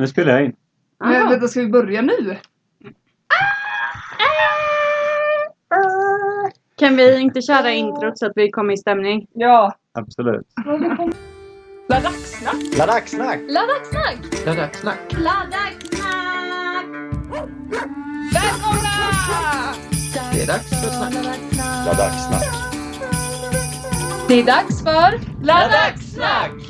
Nu spelar jag in. Men vänta, ska vi börja nu? Kan vi inte köra introt så att vi kommer i stämning? Ja. Absolut. Ladacksnack. Ladacksnack! Laddagsnack! Ladacksnack! Laddagsnack! Välkomna! Det är dags för snack. Ladacksnack. Det är dags för Ladacksnack!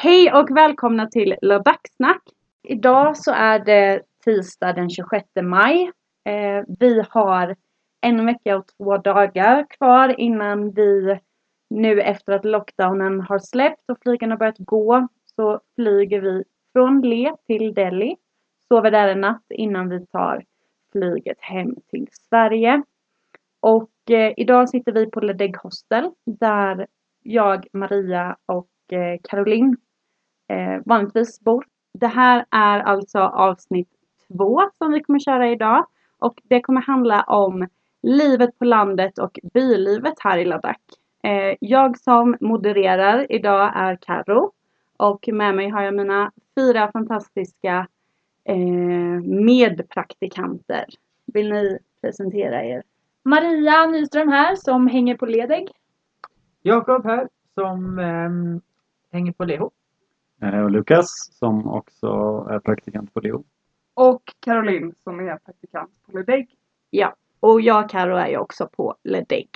Hej och välkomna till Ladacksnack. Idag så är det tisdag den 26 maj. Eh, vi har en vecka och två dagar kvar innan vi nu efter att lockdownen har släppt och flygen har börjat gå så flyger vi från Le till Delhi. Sover där en natt innan vi tar flyget hem till Sverige. Och eh, idag sitter vi på Ledeg Hostel där jag, Maria och eh, Caroline eh, vanligtvis bor. Det här är alltså avsnitt två som vi kommer köra idag. Och det kommer handla om livet på landet och bylivet här i Ladakh. Eh, jag som modererar idag är Karo och med mig har jag mina fyra fantastiska eh, medpraktikanter. Vill ni presentera er? Maria Nyström här som hänger på Ledeg. Jakob här som ehm, hänger på Leho. Eh, Och Lukas som också är praktikant på Leo. Och Caroline som är praktikant på Ledeg. Ja, och jag Karo är ju också på Ledeg.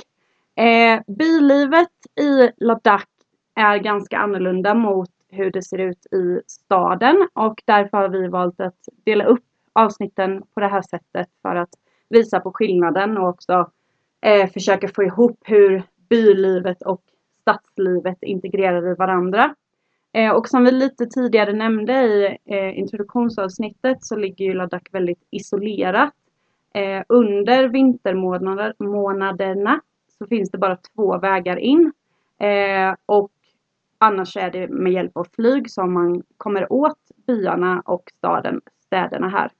Eh, bylivet i Ladakh är ganska annorlunda mot hur det ser ut i staden och därför har vi valt att dela upp avsnitten på det här sättet för att visa på skillnaden och också eh, försöka få ihop hur bylivet och stadslivet integrerar i varandra. Eh, och som vi lite tidigare nämnde i eh, introduktionsavsnittet så ligger ju Ladakh väldigt isolerat. Eh, under vintermånaderna så finns det bara två vägar in. Eh, och annars är det med hjälp av flyg som man kommer åt byarna och staden, städerna här.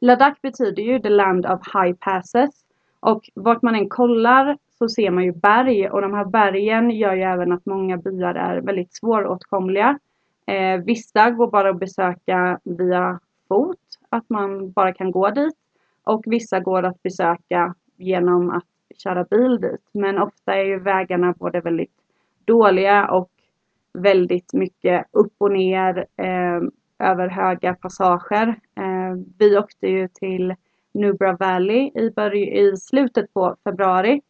Ladakh betyder ju the land of high passes. Och vart man än kollar så ser man ju berg och de här bergen gör ju även att många byar är väldigt svåråtkomliga. Eh, vissa går bara att besöka via fot, att man bara kan gå dit. Och vissa går att besöka genom att köra bil dit. Men ofta är ju vägarna både väldigt dåliga och väldigt mycket upp och ner eh, över höga passager. Eh, vi åkte ju till Nubra Valley i, i slutet på februari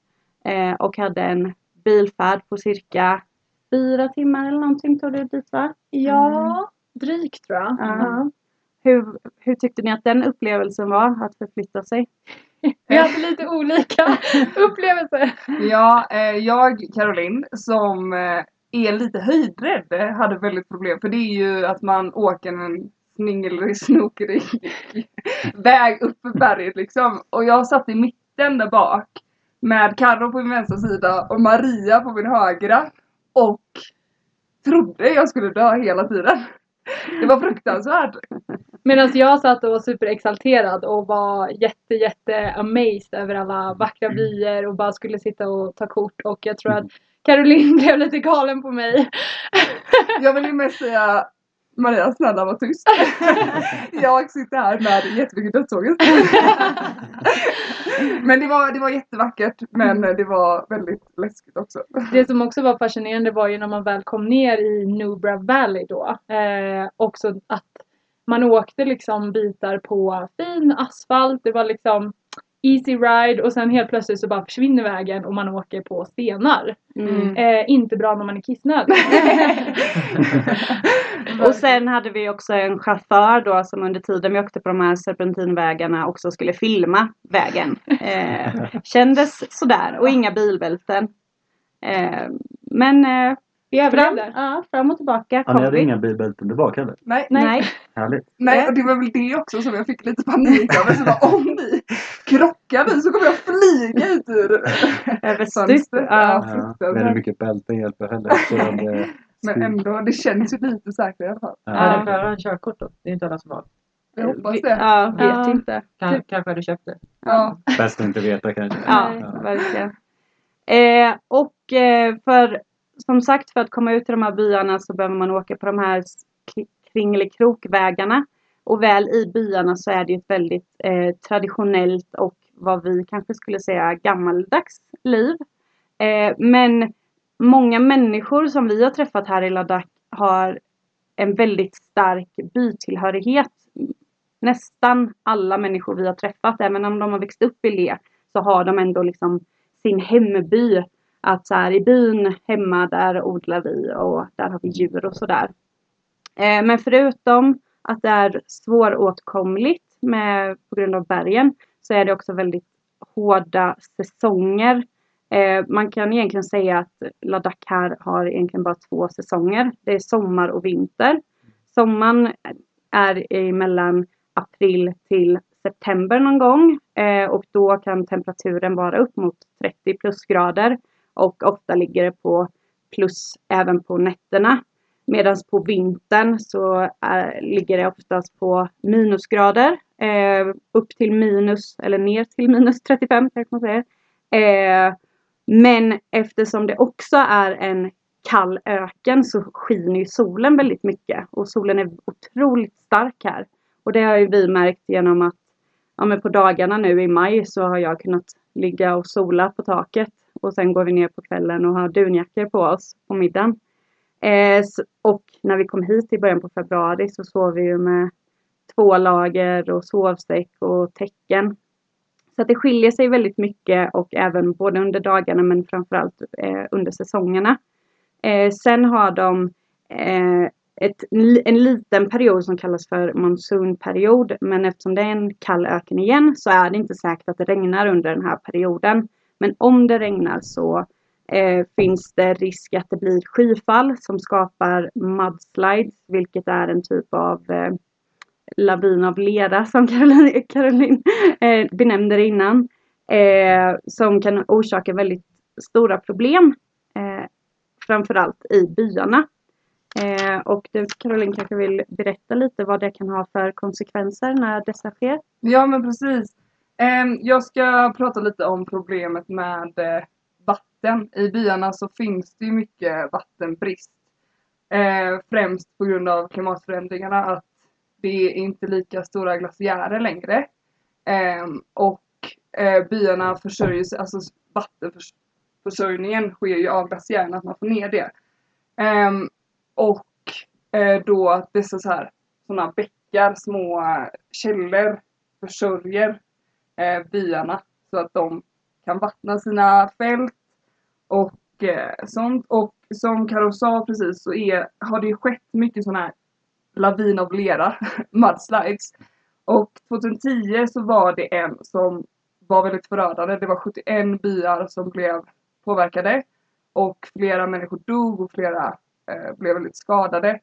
och hade en bilfärd på cirka fyra timmar eller någonting tog det dit va? Ja, drygt tror jag. Ja. Hur, hur tyckte ni att den upplevelsen var att förflytta sig? Vi hade lite olika upplevelser. Ja, eh, jag, Caroline, som eh, är lite höjdrädd, eh, hade väldigt problem. För det är ju att man åker en sningelig, snokrig väg upp för berget liksom. Och jag satt i mitten där bak med Carro på min vänstra sida och Maria på min högra. Och trodde jag skulle dö hela tiden. Det var fruktansvärt. Medan jag satt och var superexalterad och var jätte jätte amazed över alla vackra vyer och bara skulle sitta och ta kort och jag tror att Caroline blev lite galen på mig. Jag vill ju mest säga Maria snälla var tyst. jag sitter här med jättemycket dödsångest. men det var, det var jättevackert men det var väldigt läskigt också. Det som också var fascinerande var ju när man väl kom ner i Nubra Valley då. Eh, också att man åkte liksom bitar på fin asfalt. Det var liksom easy ride och sen helt plötsligt så bara försvinner vägen och man åker på stenar. Mm. Eh, inte bra när man är kissnödig. Och sen hade vi också en chaufför då som under tiden vi åkte på de här serpentinvägarna också skulle filma vägen. Eh, kändes sådär och inga bilbälten. Eh, men eh, Vi fram, överlevde. ja, fram och tillbaka Ja, ni hade vi. inga bilbälten tillbaka heller? Nej, Nej. Härligt. nej och det var väl det också som jag fick lite panik över. Så bara, om vi krockar nu så kommer jag flyga ut ur fönstret. Ja. Ja, väldigt mycket bälten hjälper heller. Så det, Men ändå, det känns ju lite säkrare i alla fall. Hade ja. du föraren körkort då? Det är inte alla som har. Jag hoppas Vi- det. Ja, vet Ja. inte. Kan, Kanske hade du köpt det. Ja. Bäst att inte veta kanske. Ja, verkligen. Eh, och eh, för som sagt för att komma ut till de här byarna så behöver man åka på de här kringelikrokvägarna. Och väl i byarna så är det ju ett väldigt eh, traditionellt och vad vi kanske skulle säga gammaldags liv. Eh, men många människor som vi har träffat här i Ladakh har en väldigt stark bytillhörighet. Nästan alla människor vi har träffat, även om de har växt upp i Le, så har de ändå liksom sin hemby. Att så här, i byn hemma där odlar vi och där har vi djur och sådär. Eh, men förutom att det är svåråtkomligt med, på grund av bergen så är det också väldigt hårda säsonger. Eh, man kan egentligen säga att Ladakh här har egentligen bara två säsonger. Det är sommar och vinter. Sommaren är mellan april till september någon gång eh, och då kan temperaturen vara upp mot 30 plusgrader och ofta ligger det på plus även på nätterna. Medan på vintern så är, ligger det oftast på minusgrader. Eh, upp till minus, eller ner till minus 35 kanske man säger. Eh, men eftersom det också är en kall öken så skiner ju solen väldigt mycket. Och solen är otroligt stark här. Och det har ju vi märkt genom att ja, men på dagarna nu i maj så har jag kunnat ligga och sola på taket. Och sen går vi ner på kvällen och har dunjackor på oss på middagen. Eh, och när vi kom hit i början på februari så sov vi ju med två lager och sovsäck och täcken. Så att det skiljer sig väldigt mycket och även både under dagarna men framförallt eh, under säsongerna. Eh, sen har de eh, ett, en liten period som kallas för monsunperiod. Men eftersom det är en kall öken igen så är det inte säkert att det regnar under den här perioden. Men om det regnar så eh, finns det risk att det blir skyfall som skapar mudslides, vilket är en typ av eh, lavin av lera som Caroline, Caroline eh, benämnde det innan. Eh, som kan orsaka väldigt stora problem. Eh, framförallt i byarna. Eh, och du Caroline kanske vill berätta lite vad det kan ha för konsekvenser när dessa sker? Ja men precis. Ehm, jag ska prata lite om problemet med eh, vatten. I byarna så finns det ju mycket vattenbrist. Ehm, främst på grund av klimatförändringarna att det är inte lika stora glaciärer längre. Ehm, och eh, byarna försörjer sig, alltså vattenförsörjningen sker ju av glaciärerna, att man får ner det. Och eh, då att dessa så här, sådana bäckar, små källor försörjer eh, byarna så att de kan vattna sina fält och eh, sånt. Och som Karo sa precis så är, har det ju skett mycket sådana här lavin av lera, mudslides. Och 2010 så var det en som var väldigt förödande. Det var 71 byar som blev påverkade och flera människor dog och flera eh, blev väldigt skadade.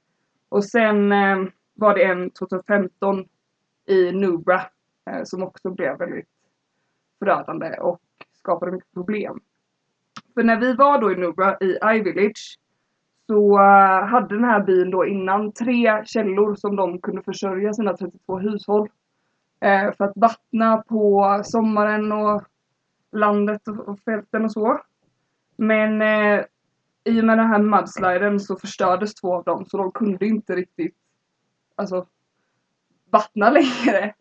Och sen eh, var det en 2015 i Nubra Eh, som också blev väldigt förödande och skapade mycket problem. För när vi var då i Nubra i iVillage så eh, hade den här byn då innan tre källor som de kunde försörja sina 32 hushåll. Uh, för att vattna på sommaren och landet och, fälten och så. Men eh, i och med den här mudsliden så förstördes två av dem så de kunde inte riktigt alltså, vattna längre.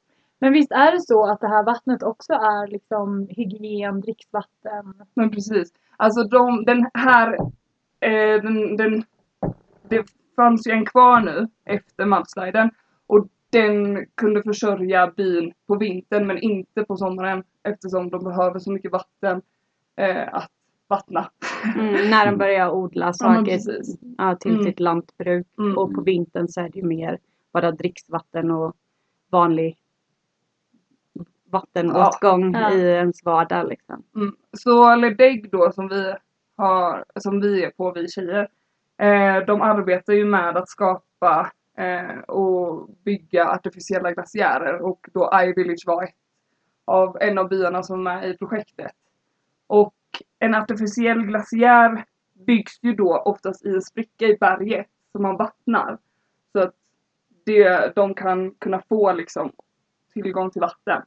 Men visst är det så att det här vattnet också är liksom hygien, dricksvatten? Men precis. Alltså de, den här, eh, den, den, det fanns ju en kvar nu efter mudsliden och den kunde försörja byn på vintern men inte på sommaren eftersom de behöver så mycket vatten eh, att vattna. Mm, när de börjar odla saker ja, till Mm. sitt lantbruk. Mm. Och på vintern så är det ju mer bara dricksvatten och vanlig vattenåtgång Ja. i ens vardag. Liksom. Mm. Så Ledeg då som vi har, som vi är på, vi tjejer. Eh, de arbetar ju med att skapa eh, och bygga artificiella glaciärer och då iVillage var ett av en av byarna som är med i projektet. Och en artificiell glaciär byggs ju då oftast i en spricka i berget som man vattnar. Så att det, de kan kunna få liksom tillgång till vatten.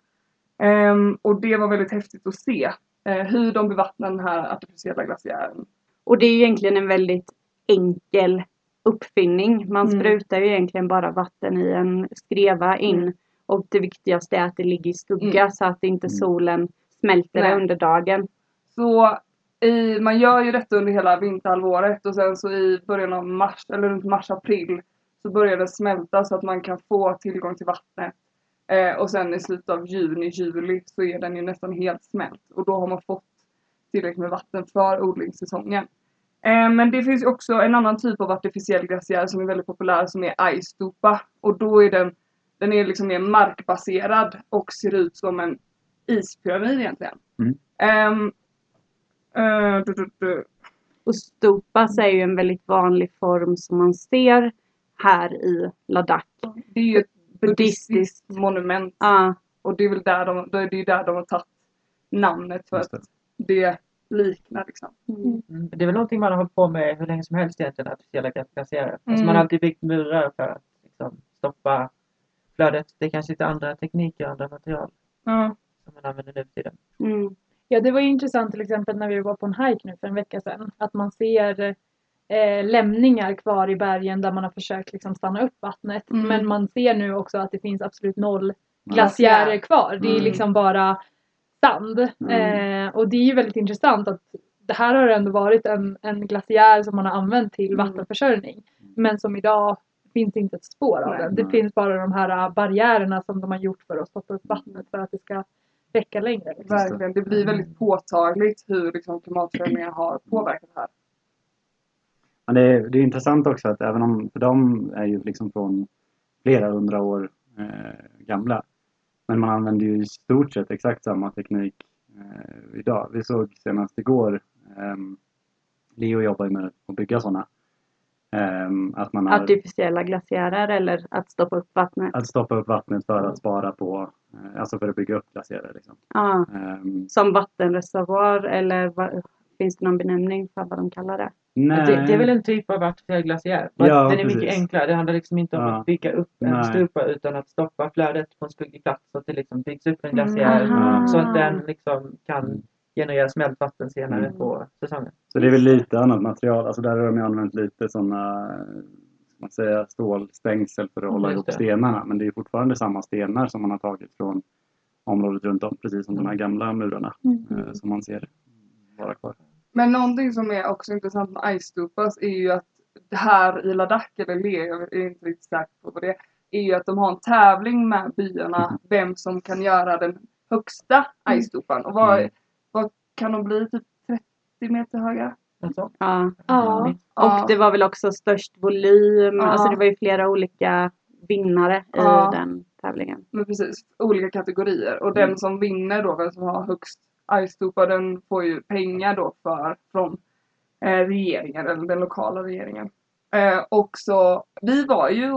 Ehm, och det var väldigt häftigt att se eh, hur de bevattnar den här artificiella glaciären. Och det är ju egentligen en väldigt enkel uppfinning. Man Mm. sprutar ju egentligen bara vatten i en skreva in. Mm. Och det viktigaste är att det ligger i skugga Mm. så att inte Mm. solen smälter Nej. under dagen. Så i, man gör ju detta under hela vinterhalvåret och sen så i början av mars, eller runt mars-april så börjar det smälta så att man kan få tillgång till vattnet. Eh, och sen i slutet av juni, juli så är den ju nästan helt smält och då har man fått tillräckligt med vatten för odlingssäsongen. Eh, men det finns ju också en annan typ av artificiell glaciär som är väldigt populär som är icestupa och då är den, den är liksom mer markbaserad och ser ut som en ispyramid egentligen. Mm. Ehm, eh, du, du, du. Och stupas är ju en väldigt vanlig form som man ser här i Ladakh. Det är ju ett Buddhistiskt. buddhistiskt monument Ja, och det är väl där de, det är ju där de har tagit namnet för Just att det. liknar liksom. mm. Mm, Det är väl någonting man har hållit på med hur länge som helst egentligen, artificiella. Alltså Mm. man har alltid byggt murar för att liksom, stoppa flödet. Det är kanske lite andra tekniker och andra material Ja. som man använder nu för tiden. mm. Ja, det var ju intressant till exempel när vi var på en hike nu för en vecka sedan. Att man ser eh, lämningar kvar i bergen där man har försökt liksom stanna upp vattnet. Mm. Men man ser nu också att det finns absolut noll glaciärer kvar. Det är Mm. liksom bara sand. Mm. Eh, och det är ju väldigt intressant att det här har ändå varit en, en glaciär som man har använt till Mm. vattenförsörjning. Men som idag finns inte ett spår av Nej. den. Det finns bara de här barriärerna som de har gjort för att stoppa upp vattnet för att det ska räcka längre. Liksom. Verkligen. Det blir väldigt påtagligt hur liksom, klimatförändringar har påverkat det här. Men det, är, det är intressant också att även om, för de är ju liksom från flera hundra år eh, gamla. Men man använder ju i stort sett exakt samma teknik eh, idag. Vi såg senast igår, eh, Leo jobbar ju med att bygga sådana. Eh, att man har Artificiella glaciärer eller att stoppa upp vattnet. att stoppa upp vattnet för att spara på, eh, alltså för att bygga upp glaciärer. Liksom. Ja, Eh, som vattenreservoar eller vad, finns det någon benämning för vad de kallar det? Nej, Det, det är väl en typ av artificiell glaciär. Ja, den är mycket precis. enklare. Det handlar liksom inte om Ja. att bygga upp en Nej. stupa utan att stoppa flödet på en skuggig plats så att det liksom byggs upp en glaciär. Mm. Så att den liksom kan Mm. generera smältvatten senare Mm. på säsongen. Så det är väl lite annat material. Alltså där har de använt lite sådana man säga, stålstängsel för att hålla ihop stenarna. Men det är fortfarande samma stenar som man har tagit från området runt om. Precis som de här gamla murarna eh, som man ser vara kvar. Men någonting som är också intressant med Ice Stupas är ju att det här i Ladakh, eller Le, jag är inte riktigt säker på vad det är, är ju att de har en tävling med byarna vem som kan göra den högsta Ice Stupan. Och vad, Mm. vad kan de bli? Typ 30 meter höga? Ja. Ja. Ja. Och det var väl också störst volym. Ja. Alltså det var ju flera olika vinnare Ja. i den tävlingen. Men precis, olika kategorier. Och Mm. den som vinner då, vem som har högst Ice-stupa, den får ju pengar då för, från eh, regeringen, eller den lokala regeringen. Eh, och så, vi var ju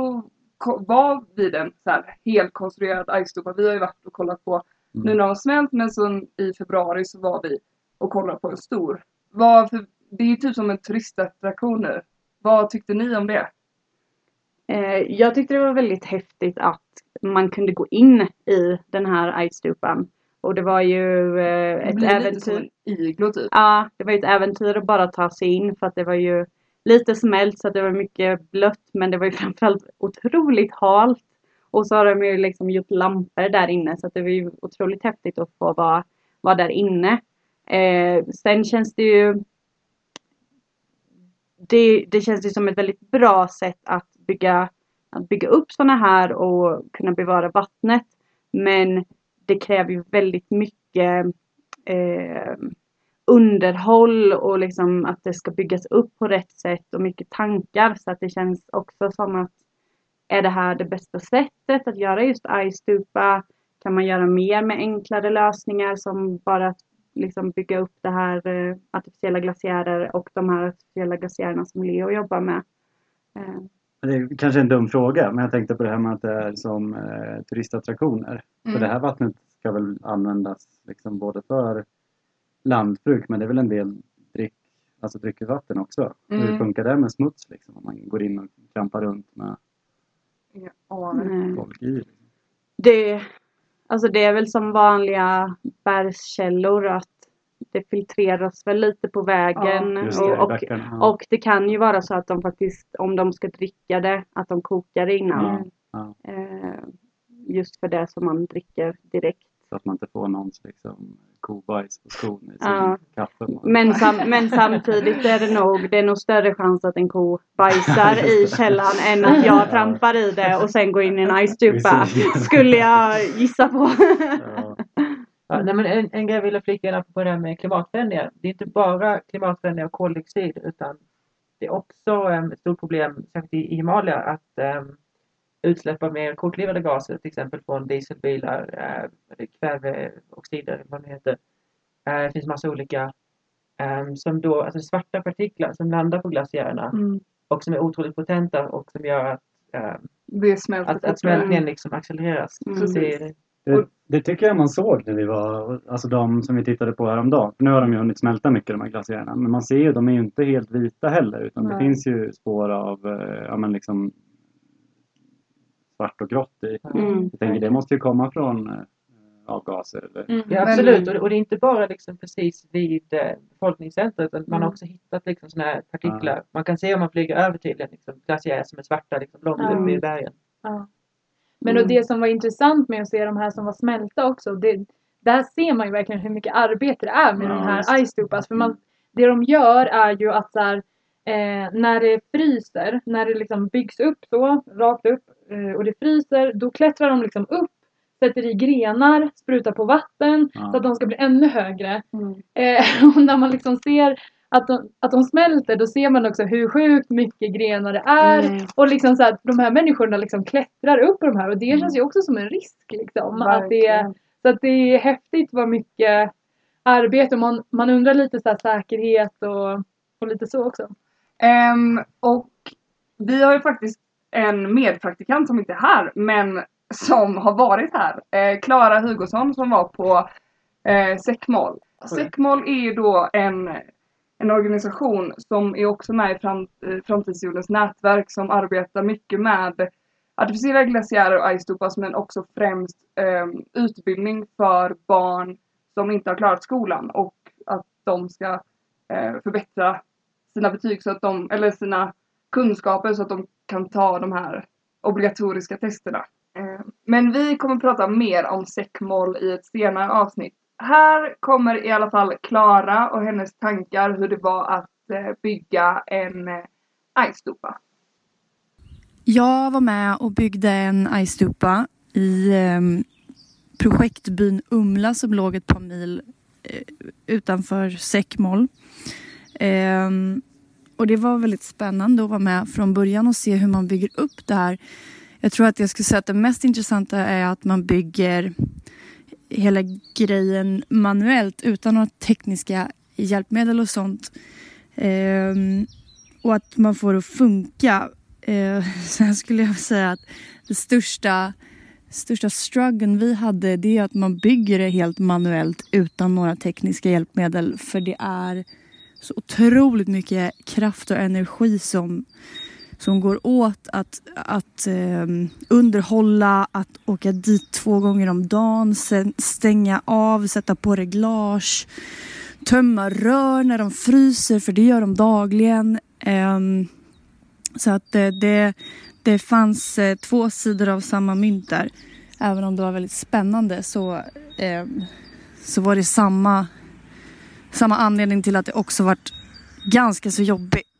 var vid en så här helt konstruerad Ice-stupa. Vi har ju varit och kollat på Mm. nu när de har smält, men så i februari så var vi och kollade på en stor. Vad för, det är ju typ som en turistattraktion nu. Vad tyckte ni om det? Eh, jag tyckte det var väldigt häftigt att man kunde gå in i den här icestupan. Och det var ju eh, ett äventyr. en iglo typ. Ja, det var ju ett äventyr att bara ta sig in för att det var ju lite smält så att det var mycket blött men det var ju framförallt otroligt halt. Och så har de ju liksom gjort lampor där inne så att det var ju otroligt häftigt att få vara, vara där inne. Eh, sen känns det ju det, det känns ju som ett väldigt bra sätt att bygga, att bygga upp sådana här och kunna bevara vattnet. Men det kräver ju väldigt mycket eh, underhåll och liksom att det ska byggas upp på rätt sätt och mycket tankar så att det känns också som att är det här det bästa sättet att göra just argstupa? Kan man göra mer med enklare lösningar som bara att liksom bygga upp det här eh, artificiella glaciärer och de här artificiella glaciärerna som Leo jobbar med? Eh, det är kanske en dum fråga men jag tänkte på det här med att det är som eh, turistattraktioner. För Mm. det här vattnet ska väl användas liksom både för lantbruk men det är väl en del drick, alltså dryckesvatten också. Hur Mm. funkar det med smuts liksom? Om man går in och trampar runt med folk i. Det, alltså det är väl som vanliga bergskällor att det filtreras väl lite på vägen. Ja, det, och, bäckarna. Ja. och det kan ju vara så att de faktiskt, om de ska dricka det, att de kokar det innan. Ja. Eh, just för det som man dricker direkt. Så att man inte får någons liksom, kobajs på skon i sin Ja. kaffe. Men, sam, men samtidigt är det nog, det är nog större chans att en ko bajsar i källan än att jag trampar i det och sen går in i en. Precis. Skulle jag gissa på. Ja. Ja, nej, men en, en grej jag ville flika in på det här med klimatförändringar. Det är inte bara klimatförändringar och koldioxid utan det är också em, ett stort problem, särskilt i, i Himalaya, att um, utsläpp av mer kolklivade gaser, till exempel från dieselbilar, eller kväveoxider, vad det heter. Eh, det finns massa olika som då, alltså svarta partiklar som landar på glaciärerna Mm. och som är otroligt potenta och som gör att, smälter att, att smältningen liksom accelereras. Mm. Så det, Det, det tycker jag man såg när vi var, alltså de som vi tittade på häromdagen. Nu har de ju hunnit smälta mycket de här glaciärerna. Men man ser ju, de är ju inte helt vita heller. Utan det Nej. finns ju spår av, eh, ja men liksom svart och grått i. Mm. Jag tänker det måste ju komma från eh, avgaser eller Mm. Ja absolut och, det- och det är inte bara liksom precis vid eh, befolkningscentret utan man har Mm. också hittat liksom såna här partiklar. Man kan se om man flyger över till en liksom, glaciär som är svarta liksom, långt Ja. uppe i bergen. Ja. Men Mm. och det som var intressant med att se de här som var smälta också, det, där ser man ju verkligen hur mycket arbete det är med Ja, de här ice stupas. För man, det de gör är ju att så här, eh, när det fryser, när det liksom byggs upp så, rakt upp eh, och det fryser, då klättrar de liksom upp, sätter i grenar, sprutar på vatten Ja. så att de ska bli ännu högre. Mm. Eh, och när man liksom ser att de, att de smälter då ser man också hur sjukt mycket grenar det är. Mm. Och liksom så att de här människorna liksom klättrar upp på de här och det Mm. känns ju också som en risk. Liksom, att det, så att det är häftigt vad mycket arbete och man, man undrar lite så här säkerhet och, och lite så också. Ehm, och vi har ju faktiskt en medpraktikant som inte är här, men som har varit här. Eh, Klara Hugosson som var på eh, Säckmål. Säckmål är ju då en, en organisation som är också med i fram, Framtidsjordens nätverk som arbetar mycket med artificiella glaciärer och icestupas men också främst eh, utbildning för barn som inte har klarat skolan och att de ska eh, förbättra sina betyg så att de, eller sina kunskaper så att de kan ta de här obligatoriska testerna. Eh, Men vi kommer prata mer om säckmål i ett senare avsnitt. Här kommer i alla fall Klara och hennes tankar hur det var att eh, bygga en eh, ajstupa. Jag var med och byggde en ajstupa i eh, projektbyn Umla som låg ett par mil eh, utanför Säckmål. Eh, och det var väldigt spännande att vara med från början och se hur man bygger upp det här. Jag tror att jag skulle säga att det mest intressanta är att man bygger hela grejen manuellt utan några tekniska hjälpmedel och sånt. Eh, och att man får det att funka. Eh, sen skulle jag säga att det största, största struggeln vi hade det är att man bygger det helt manuellt utan några tekniska hjälpmedel. För det är så otroligt mycket kraft och energi som, som går åt att, att eh, underhålla, att åka dit två gånger om dagen, sen stänga av, sätta på reglage, tömma rör när de fryser, för det gör de dagligen. Eh, så att eh, det, det fanns eh, två sidor av samma mynt där. Även om det var väldigt spännande så, ehm, så var det samma, samma anledning till att det också varit ganska så jobbigt.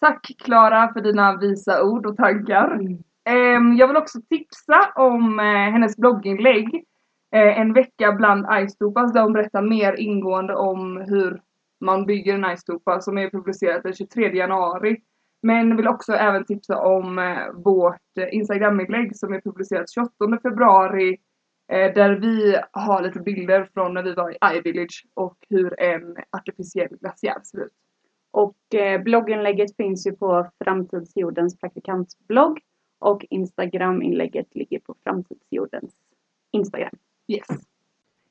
Tack Klara för dina visa ord och tankar. Ehm, jag vill också tipsa om eh, hennes blogginlägg eh, En vecka bland icestupas där hon berättar mer ingående om hur man bygger en icestupa som är publicerat den 23 januari. Men vill också även tipsa om eh, vårt Instagraminlägg som är publicerat 28 februari där vi har lite bilder från när vi var i iVillage och hur en artificiell glaciär ser ut. Och eh, blogginlägget finns ju på Framtidsjordens praktikantsblogg och Instagraminlägget ligger på Framtidsjordens Instagram. Yes.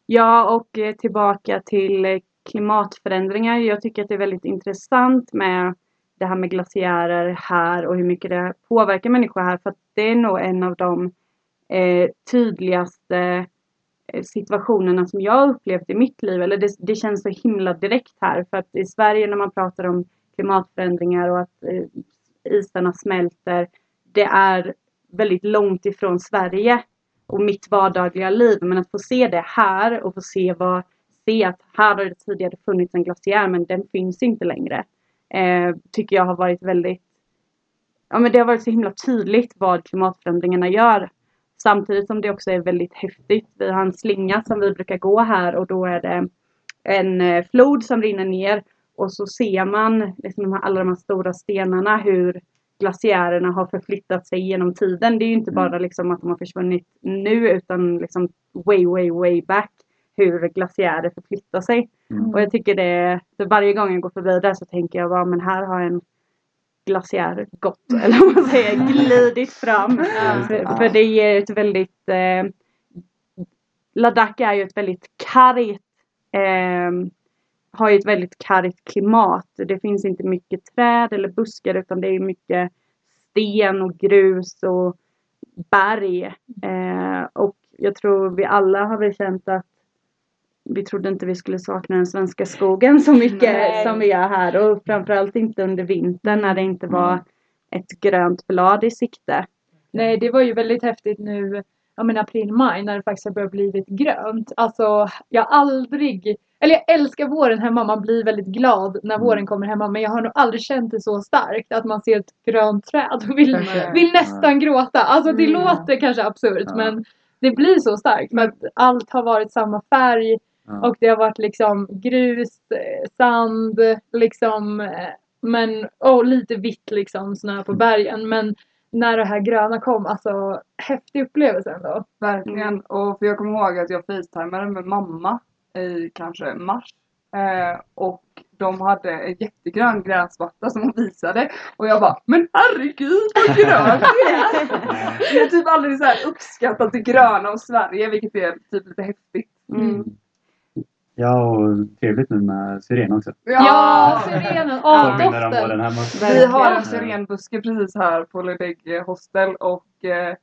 Ja, och eh, tillbaka till eh, klimatförändringar. Jag tycker att det är väldigt intressant med det här med glaciärer här och hur mycket det påverkar människor här. För att det är nog en av de eh, tydligaste Eh, situationerna som jag har upplevt i mitt liv. Eller det, det känns så himla direkt här. För att i Sverige när man pratar om klimatförändringar och att eh, isarna smälter. Det är väldigt långt ifrån Sverige och mitt vardagliga liv. Men att få se det här och få se vad se att här har det tidigare funnits en glaciär men den finns inte längre. Eh, tycker jag har varit väldigt Ja men det har varit så himla tydligt vad klimatförändringarna gör. Samtidigt som det också är väldigt häftigt. Vi har en slinga som vi brukar gå här och då är det en eh, flod som rinner ner och så ser man liksom alla de här stora stenarna hur glaciärerna har förflyttat sig genom tiden. Det är ju inte bara liksom att de har försvunnit nu utan liksom way, way, way back hur glaciärer förflyttar sig. Mm. Och jag tycker det, varje gång jag går förbi där så tänker jag bara men här har en glaciär gått, eller vad man säger, glidit fram. För, för det ger ett väldigt eh, Ladakh är ju ett väldigt kargt eh, har ju ett väldigt kargt klimat. Det finns inte mycket träd eller buskar utan det är mycket sten och grus och berg. Eh, och jag tror vi alla har väl känt att vi trodde inte vi skulle sakna den svenska skogen så mycket Nej. som vi gör här och framförallt inte under vintern när det inte var ett grönt blad i sikte. Nej, det var ju väldigt häftigt nu, ja men april, maj när det faktiskt har börjat blivit grönt. Alltså, jag har aldrig, eller jag älskar våren hemma, man blir väldigt glad när våren kommer hemma. Men jag har nog aldrig känt det så starkt att man ser ett grönt träd och vill, vill nästan gråta. Alltså det Mm. låter kanske absurt Ja. men det blir så starkt för att allt har varit samma färg Ja. och det har varit liksom grus, eh, sand, liksom eh, men och lite vitt liksom snö på bergen. Men när det här gröna kom, alltså häftig upplevelse ändå. Verkligen. Mm. Och för jag kommer ihåg att jag facetimade med mamma i kanske mars. Eh, och de hade en jättegrön gräsmatta som hon visade. Och jag bara, men herregud vad grönt det är! Jag har typ aldrig så här uppskattat det gröna och Sverige, vilket är typ lite häftigt. Mm. Ja, och trevligt nu med syren också. Ja, syrenen! Åh, Påminner om doften! våren hemma. Vi har en syrenbuske precis här på Ludvig hostel och eh,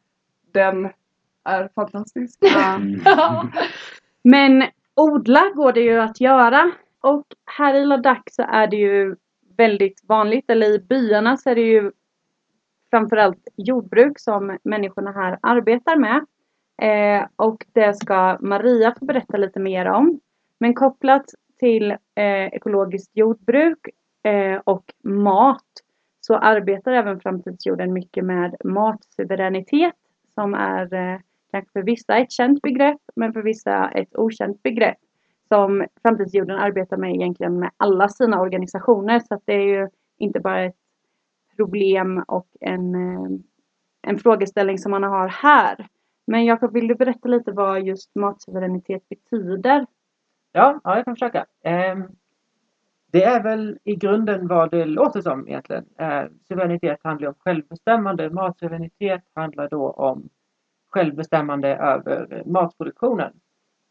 den är fantastisk. Mm. Men odla går det ju att göra. Och här i Ladakh så är det ju väldigt vanligt, eller i byarna så är det ju framförallt jordbruk som människorna här arbetar med. Eh, och det ska Maria få berätta lite mer om. Men kopplat till eh, ekologiskt jordbruk eh, och mat så arbetar även Framtidsjorden mycket med matsuveränitet som är eh, kanske för vissa ett känt begrepp men för vissa ett okänt begrepp som Framtidsjorden arbetar med egentligen med alla sina organisationer så att det är ju inte bara ett problem och en, eh, en frågeställning som man har här. Men Jakob, vill du berätta lite vad just matsuveränitet betyder? Ja, ja, jag kan försöka. Eh, det är väl i grunden vad det låter som egentligen. Eh, suveränitet handlar om självbestämmande. Matsuveränitet handlar då om självbestämmande över matproduktionen.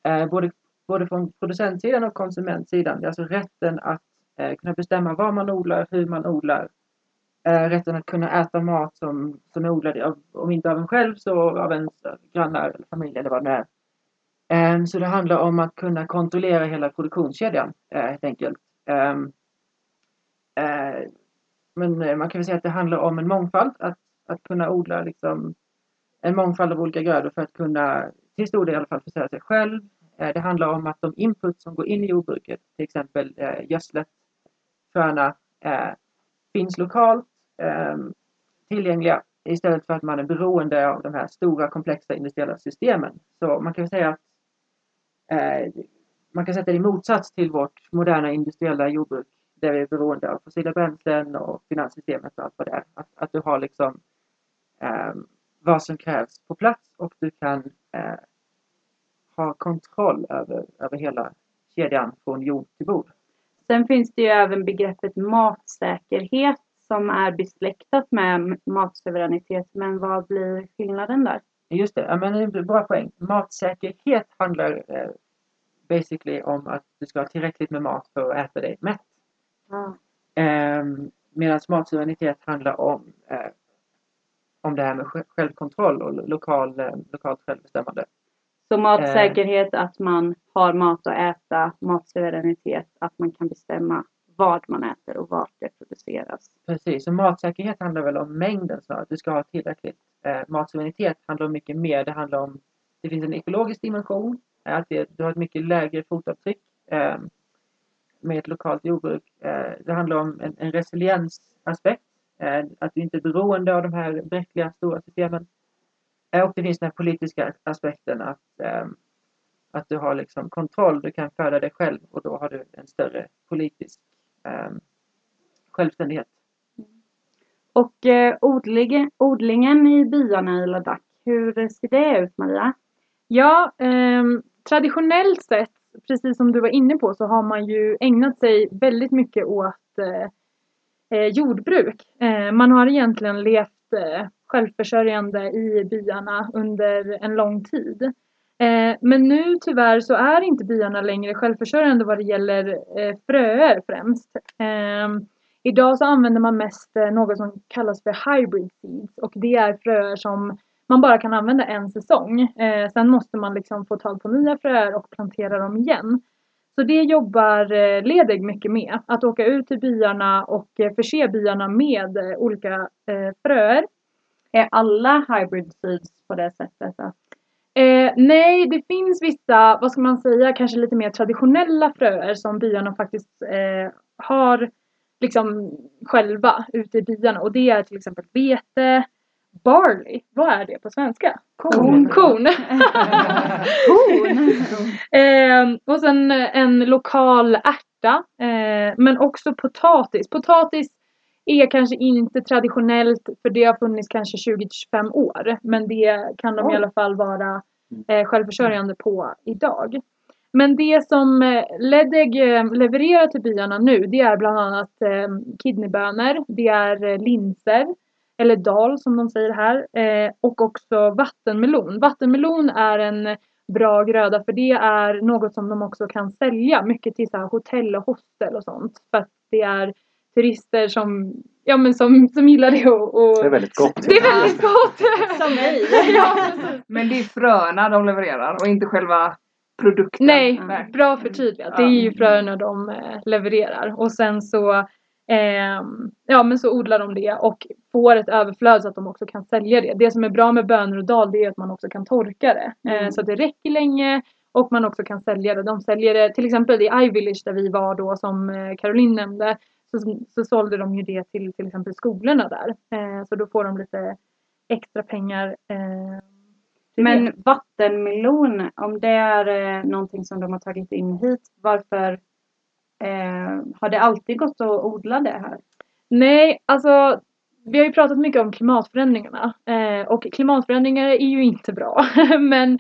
Eh, både, både från producentsidan och konsumentsidan. Det är alltså rätten att eh, kunna bestämma vad man odlar, hur man odlar. Eh, rätten att kunna äta mat som, som är odlad, av, om inte av en själv så av ens grannar eller familj eller vad det nu är. Ehm, så det handlar om att kunna kontrollera hela produktionskedjan eh, helt enkelt. Ehm, eh, men eh, man kan väl säga att det handlar om en mångfald, att, att kunna odla liksom en mångfald av olika grödor för att kunna till stor del i alla fall försörja sig själv. Det handlar om att de input som går in i jordbruket, till exempel gödslet, fröna, finns lokalt ehm, tillgängliga istället för att man är beroende av de här stora komplexa industriella systemen. Så man kan väl säga att Eh, man kan sätta det i motsats till vårt moderna industriella jordbruk där vi är beroende av fossila bränslen och finanssystemet och allt vad det är. Att, att du har liksom eh, vad som krävs på plats och du kan eh, ha kontroll över, över hela kedjan från jord till bord. Sen finns det ju även begreppet matsäkerhet som är besläktat med matsuveränitet. Men vad blir skillnaden där? Just det, ja, men det är en bra poäng. Matsäkerhet handlar eh, basically om att du ska ha tillräckligt med mat för att äta dig mätt. Ja. Ehm, Medan matsuveränitet handlar om, eh, om det här med sj- självkontroll och lo- lokal, eh, lokalt självbestämmande. Så matsäkerhet, att man har mat att äta, matsuveränitet, att man kan bestämma vad man äter och vart det produceras. Precis, och matsäkerhet handlar väl om mängden snarare. Du ska ha tillräckligt. Eh, matsuveränitet handlar om mycket mer. Det handlar om, det finns en ekologisk dimension. eh, Att det, du har ett mycket lägre fotavtryck eh, med ett lokalt jordbruk. Eh, det handlar om en, en resiliensaspekt. Eh, att du inte är beroende av de här bräckliga stora systemen. Eh, och det finns den här politiska aspekten att, eh, att du har liksom kontroll. Du kan föda dig själv och då har du en större politisk eh, självständighet. Och eh, odlingen, odlingen i byarna i Ladakh, hur ser det ut Maria? Ja, ehm, traditionellt sett, precis som du var inne på, så har man ju ägnat sig väldigt mycket åt eh, eh, jordbruk. Eh, man har egentligen levt eh, självförsörjande i byarna under en lång tid. Eh, men nu tyvärr så är inte byarna längre självförsörjande vad det gäller eh, fröer främst. Ehm, idag så använder man mest eh, något som kallas för hybrid seeds och det är fröer som man bara kan använda en säsong. Eh, sen måste man liksom få tag på nya fröer och plantera dem igen. Så det jobbar eh, Ledig mycket med. Att åka ut till byarna och förse byarna med olika fröer. Är alla hybrid seeds på det sättet? Att, Eh, nej, det finns vissa, vad ska man säga, kanske lite mer traditionella fröer som byarna faktiskt eh, har liksom själva ute i byarna. Och det är till exempel vete, barley, vad är det på svenska? Korn. Korn. Korn. Eh, och sen en lokal ärta. Eh, men också potatis. Potatis är kanske inte traditionellt för det har funnits kanske 20-25 år. Men det kan de i Oj. alla fall vara eh, självförsörjande på idag. Men det som eh, Ledeg eh, levererar till byarna nu det är bland annat eh, kidneybönor, det är linser, eller dal som de säger här, och också vattenmelon. Vattenmelon är en bra gröda för det är något som de också kan sälja mycket till så hotell och hostel och sånt. För att det är turister som, ja, men som, som gillar det. Och, och Det är väldigt gott. det är väldigt gott! Som mig. ja. Men det är fröna de levererar och inte själva produkten. Nej, Nej. bra förtydligat. Det är ju fröerna de eh, levererar. Och sen så, ehm, ja, men så odlar de det och får ett överflöd så att de också kan sälja det. Det som är bra med bönor och dal det är att man också kan torka det. Eh, Mm. så att det räcker länge och man också kan sälja det. De säljer det till exempel i iVillage där vi var då som eh, Caroline nämnde. Så, så sålde de ju det till till exempel skolorna där. Eh, så då får de lite extra pengar. Eh. Men vattenmelon, om det är eh, någonting som de har tagit in hit, varför eh, har det alltid gått att odla det här? Nej, alltså vi har ju pratat mycket om klimatförändringarna eh, och klimatförändringar är ju inte bra. Men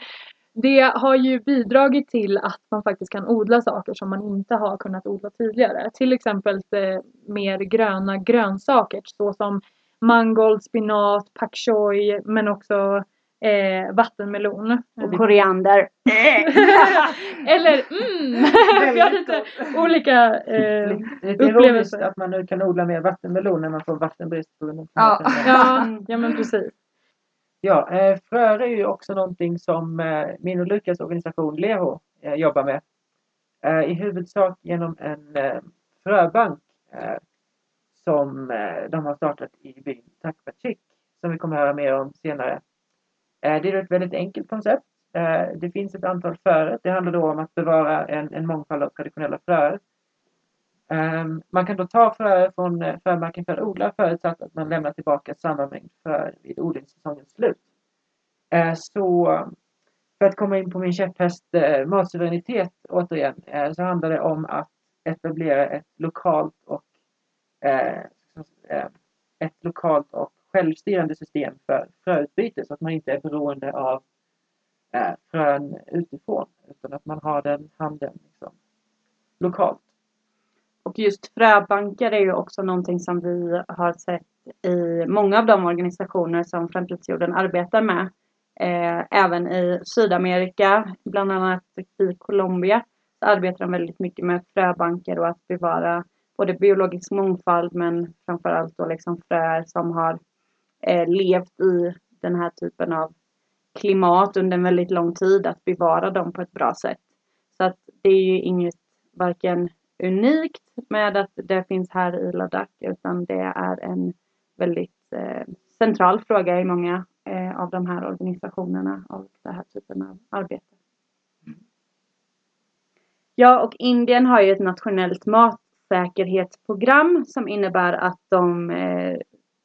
det har ju bidragit till att man faktiskt kan odla saker som man inte har kunnat odla tidigare. Till exempel eh, mer gröna grönsaker såsom mangold, spinat, pak choi men också eh, vattenmelon. Och koriander. Eller mm! vi har lite olika eh, Det är ironiskt upplevelser. att man nu kan odla mer vattenmelon när man får vattenbrist på grund av Ja. Ja, ja men precis. Ja, eh, fröer är ju också någonting som eh, min och Lukas organisation Leho eh, jobbar med. Eh, I huvudsak genom en eh, fröbank eh, som de har startat i byn Takpachik som vi kommer höra mer om senare. Det är ett väldigt enkelt koncept. Det finns ett antal fröer. Det handlar då om att bevara en, en mångfald av traditionella fröer. Ehm, man kan då ta fröer från eh, frömarken för att odla förutsatt att man lämnar tillbaka samma mängd fröer vid odlingssäsongens slut. Ehm, så för att komma in på min käpphäst eh, matsuveränitet återigen eh, så handlar det om att etablera ett lokalt och ett lokalt och självstyrande system för fröutbyte så att man inte är beroende av frön utifrån utan att man har den handeln liksom, lokalt. Och just fröbankar är ju också någonting som vi har sett i många av de organisationer som Framtidsjorden arbetar med. Eh, även i Sydamerika, bland annat i Colombia, så arbetar de väldigt mycket med fröbanker och att bevara både biologisk mångfald men framförallt då liksom fröer som har eh, levt i den här typen av klimat under en väldigt lång tid att bevara dem på ett bra sätt. Så att det är ju inget varken unikt med att det finns här i Ladakh utan det är en väldigt eh, central fråga i många eh, av de här organisationerna och den här typen av arbete. Ja, och Indien har ju ett nationellt matsäkerhetsprogram som innebär att de eh,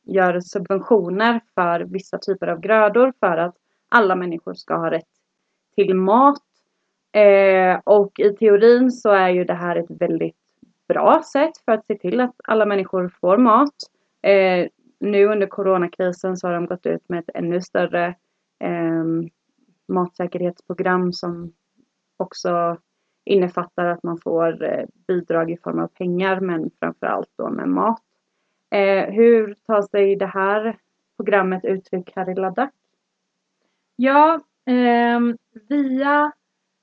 gör subventioner för vissa typer av grödor för att alla människor ska ha rätt till mat. Eh, och i teorin så är ju det här ett väldigt bra sätt för att se till att alla människor får mat. Eh, nu under coronakrisen så har de gått ut med ett ännu större eh, matsäkerhetsprogram som också innefattar att man får eh, bidrag i form av pengar men framförallt då med mat. Eh, hur tar sig det här programmet uttryck här i Ladakh? Ja, ehm, via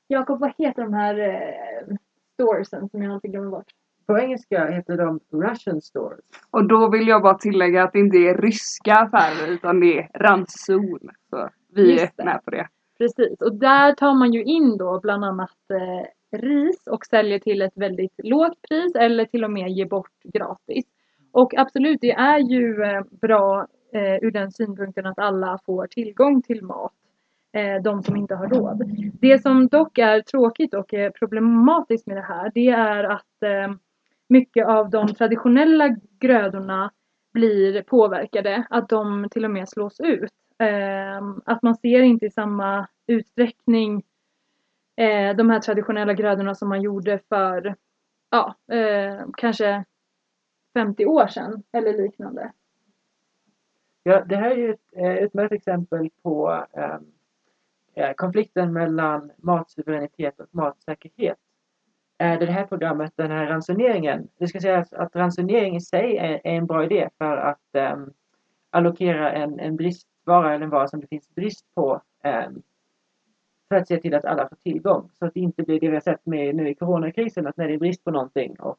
Jakob, vad heter de här eh, storesen som jag alltid glömmer bort? På engelska heter de Russian stores. Och då vill jag bara tillägga att det inte är ryska affärer utan det är ranson. Så vi Just är det. med på det. Precis, och där tar man ju in då bland annat eh, ris och säljer till ett väldigt lågt pris eller till och med ger bort gratis. Och absolut, det är ju eh, bra eh, ur den synpunkten att alla får tillgång till mat. Eh, de som inte har råd. Det som dock är tråkigt och är problematiskt med det här det är att eh, mycket av de traditionella grödorna blir påverkade. Att de till och med slås ut. Eh, att man ser inte i samma utsträckning eh, de här traditionella grödorna som man gjorde för ja, eh, kanske 50 år sedan eller liknande. Ja, det här är ju ett eh, utmärkt exempel på eh, Eh, konflikten mellan matsuveränitet och matsäkerhet. Är det här programmet, den här ransoneringen, det ska sägas att ransonering i sig är, är en bra idé för att ehm, allokera en, en bristvara eller en vara som det finns brist på ehm, för att se till att alla får tillgång. Så att det inte blir det vi har sett med nu i coronakrisen, att när det är brist på någonting och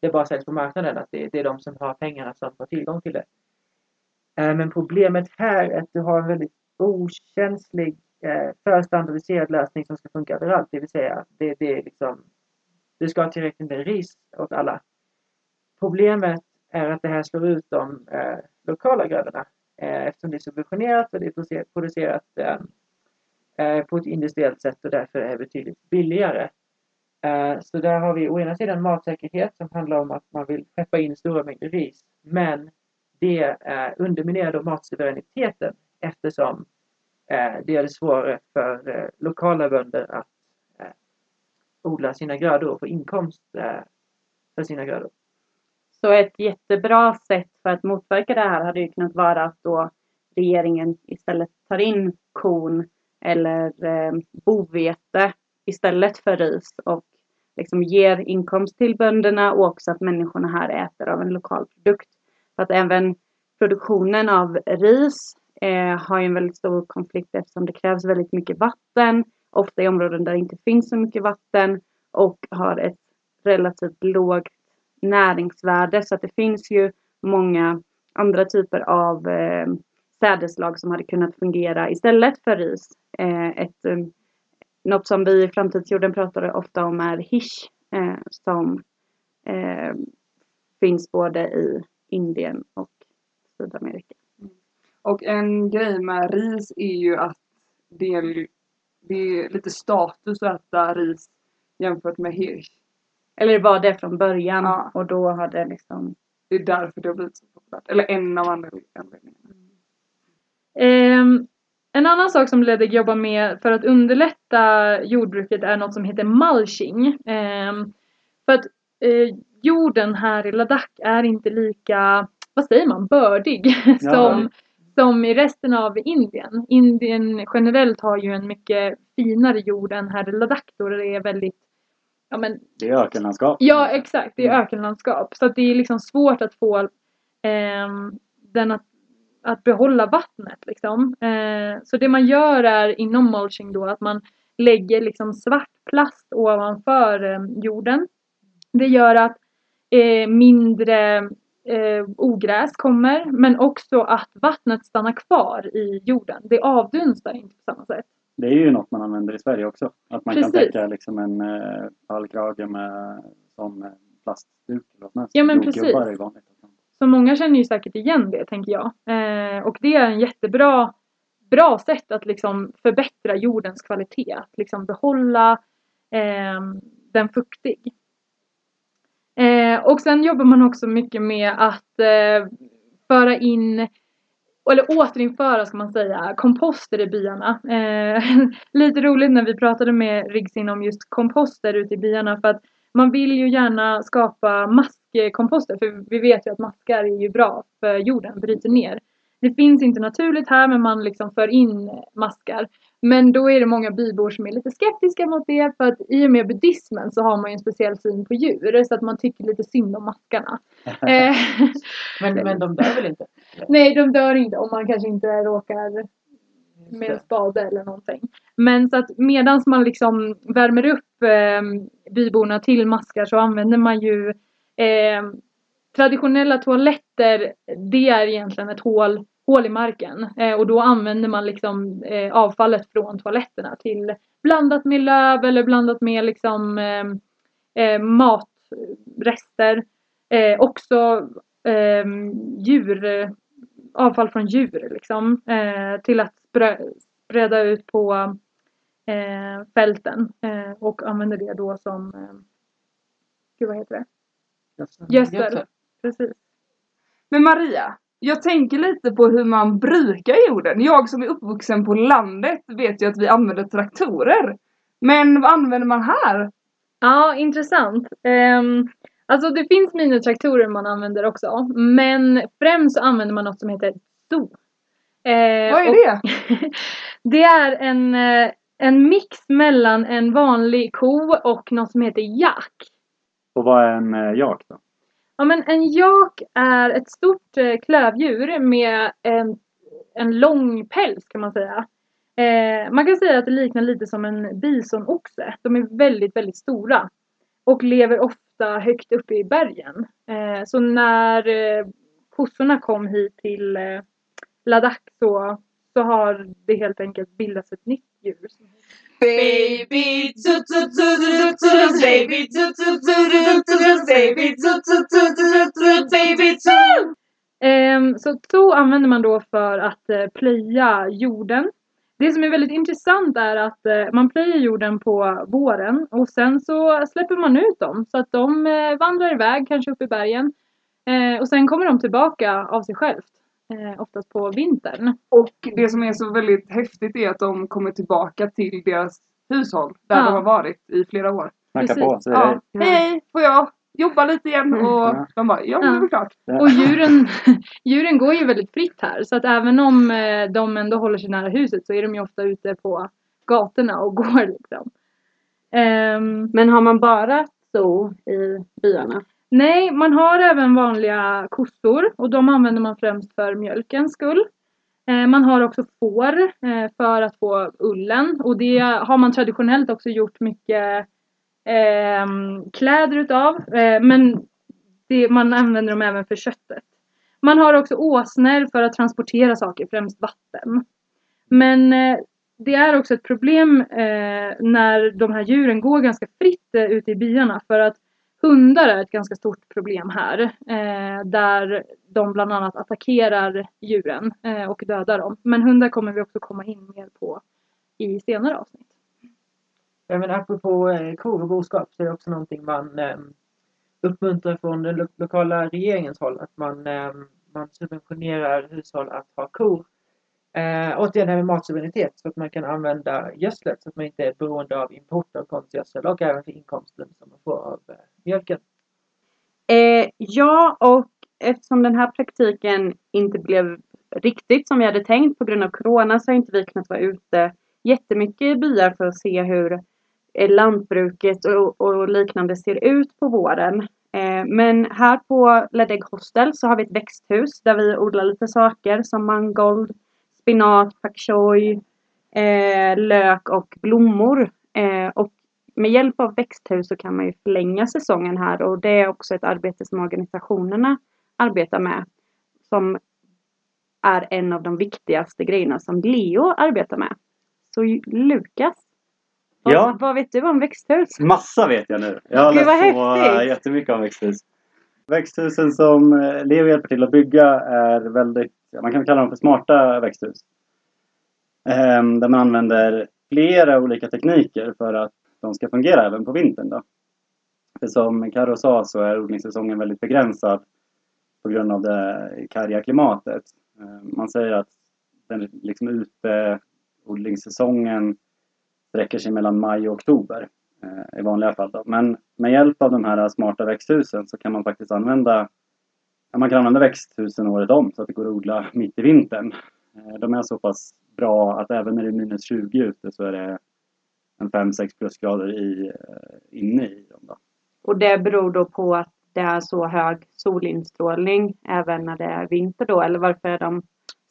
det bara säljs på marknaden, att det, det är de som har pengarna som får tillgång till det. Eh, men problemet här är att du har en väldigt okänslig eh, förstandardiserad lösning som ska funka överallt. Det vill säga, det, det är liksom, du ska ha tillräckligt med ris åt alla. Problemet är att det här slår ut de eh, lokala grödorna eh, eftersom det är subventionerat och det är producerat eh, eh, på ett industriellt sätt och därför är betydligt billigare. Eh, så där har vi å ena sidan matsäkerhet som handlar om att man vill skeppa in stora mängder ris. Men det eh, underminerar då matsuveräniteten eftersom Eh, det gör det svårare för eh, lokala bönder att eh, odla sina grödor och få inkomst för sina grödor. Så ett jättebra sätt för att motverka det här hade ju kunnat vara att då regeringen istället tar in korn eller bovete istället för ris och liksom ger inkomst till bönderna och också att människorna här äter av en lokal produkt. För att även produktionen av ris eh, har ju en väldigt stor konflikt eftersom det krävs väldigt mycket vatten, ofta i områden där det inte finns så mycket vatten och har ett relativt lågt näringsvärde. Så att det finns ju många andra typer av eh, sädeslag som hade kunnat fungera istället för ris. Eh, ett, eh, något som vi i Framtidsjorden pratar ofta om är hish eh, som eh, finns både i Indien och Sydamerika. Och en grej med ris är ju att det är, det är lite status att äta ris jämfört med hirsch. Eller det var det från början Ja. och då har det liksom Det är därför det har blivit så populärt. Eller en av anledningarna. Ehm, en annan sak som Ledeg jobbar med för att underlätta jordbruket är något som heter mulching. Ehm, för att eh, jorden här i Ladakh är inte lika, vad säger man, bördig Ja. som, som i resten av Indien. Indien generellt har ju en mycket finare jord än här i Ladakh då det är väldigt Ja men Det är ökenlandskap. Ja, exakt. Det är ökenlandskap. Så att det är liksom svårt att få ehm, den att, att behålla vattnet. Liksom. Eh, så det man gör är inom mulching då att man lägger liksom svart plast ovanför eh, jorden. Det gör att eh, mindre eh, ogräs kommer men också att vattnet stannar kvar i jorden. Det avdunstar inte på samma sätt. Det är ju något man använder i Sverige också. Att man kan Precis. täcka liksom en eh, pallkrage med sån eh, plastduk eller något sånt. Ja, men precis. är vanligt. Så många känner ju säkert igen det tänker jag. Eh, och det är en jättebra bra sätt att liksom förbättra jordens kvalitet. Att liksom behålla eh, den fuktig. Eh, och sen jobbar man också mycket med att eh, föra in eller återinföra ska man säga, komposter i byarna. Eh, lite roligt när vi pratade med Rigsin om just komposter ute i byarna för att man vill ju gärna skapa maskkomposter för vi vet ju att maskar är ju bra för jorden, bryter ner. Det finns inte naturligt här men man liksom för in maskar. Men då är det många bybor som är lite skeptiska mot det för att i och med buddhismen så har man ju en speciell syn på djur så att man tycker lite synd om maskarna. Eh, Men, men de dör väl inte? Nej, de dör inte om man kanske inte råkar med en spade eller någonting. Men så att medans man liksom värmer upp eh, byborna till maskar så använder man ju eh, traditionella toaletter. Det är egentligen ett hål, hål i marken eh, och då använder man liksom eh, avfallet från toaletterna till blandat med löv eller blandat med liksom eh, eh, matrester. Eh, också eh, djur, avfall från djur liksom, eh, till att sprö, spröda ut på fälten och använder det då som, eh, gud vad heter det? Gödsel. Precis. Men Maria, jag tänker lite på hur man brukar jorden. Jag som är uppvuxen på landet vet ju att vi använder traktorer. Men vad använder man här? Ja, intressant. Um, alltså det finns minitraktorer man använder också, men främst så använder man något som heter zoo. Eh, Vad är det? det är en, eh, en mix mellan en vanlig ko och något som heter jak. Och vad är en eh, jak då? Ja, men en jak är ett stort eh, klövdjur med en, en lång päls kan man säga. Eh, man kan säga att det liknar lite som en bisonoxe. De är väldigt, väldigt stora. Och lever ofta högt uppe i bergen. Eh, så när eh, kossorna kom hit till eh, Ladakh så, så har det helt enkelt bildats ett nytt djur. Baby tutututututut, baby tutututututut, baby tutututututut, baby tut. Ehm, så to använder man då för att eh, plöja jorden. Det som är väldigt intressant är att eh, man plöjer jorden på våren och sen så släpper man ut dem så att de eh, vandrar iväg, kanske upp i bergen. Eh, och sen kommer de tillbaka av sig självt. Eh, oftast på vintern. Och det som är så väldigt häftigt är att de kommer tillbaka till deras hushåll där Ja. de har varit i flera år. Knacka Precis. på. Så Ja. ja. Hej, får jag jobba lite igen? Och Ja. de bara, ja men det är klart. Och djuren, djuren går ju väldigt fritt här så att även om eh, de ändå håller sig nära huset så är de ju ofta ute på gatorna och går liksom. Ehm, Men har man bara zoo i byarna? Nej, man har även vanliga kossor och de använder man främst för mjölkens skull. Eh, man har också får eh, för att få ullen och det har man traditionellt också gjort mycket ehm, kläder utav. Eh, men det, man använder dem även för köttet. Man har också åsnor för att transportera saker, främst vatten. Men det är också ett problem när de här djuren går ganska fritt ute i byarna för att Hundar är ett ganska stort problem här. Eh, där de bland annat attackerar djuren eh, och dödar dem. Men hundar kommer vi också komma in mer på i senare avsnitt. Ja, men apropå eh, kor och boskap så är det också någonting man eh, uppmuntrar från den lo- lokala regeringens håll. Att man, eh, man subventionerar hushåll att ha kor. Eh, återigen det här med matsuveränitet så att man kan använda gödslet så att man inte är beroende av import av konstgödsel och även för inkomsten som man får av eh, mjölken. Eh, ja, och eftersom den här praktiken inte blev riktigt som vi hade tänkt på grund av corona så har inte vi kunnat vara ute jättemycket i byar för att se hur eh, lantbruket och, och liknande ser ut på våren. Eh, men här på Ledeg Hostel så har vi ett växthus där vi odlar lite saker som mangold, spinat, pak choi, eh, lök och blommor. Eh, och med hjälp av växthus så kan man ju förlänga säsongen här och det är också ett arbete som organisationerna arbetar med som är en av de viktigaste grejerna som Leo arbetar med. Så Lukas, vad, Ja. vad vet du om växthus? Massa vet jag nu. Jag har Gud, läst på häftigt. äh, jättemycket om växthus. Växthusen som eh, Leo hjälper till att bygga är väldigt, man kan kalla dem för smarta växthus. Ehm, där man använder flera olika tekniker för att de ska fungera även på vintern. Då. För som Carro sa så är odlingssäsongen väldigt begränsad på grund av det karga klimatet. Ehm, man säger att den liksom ute odlingssäsongen sträcker sig mellan maj och oktober i vanliga fall. Då. Men med hjälp av de här smarta växthusen så kan man faktiskt använda man kan använda växthusen året om så att det går att odla mitt i vintern. Eh, De är så pass bra att även när det är minus 20 ute så är det en 5-6 plusgrader i, eh, inne i dem. Då. Och det beror då på att det är så hög solinstrålning även när det är vinter då, eller varför är de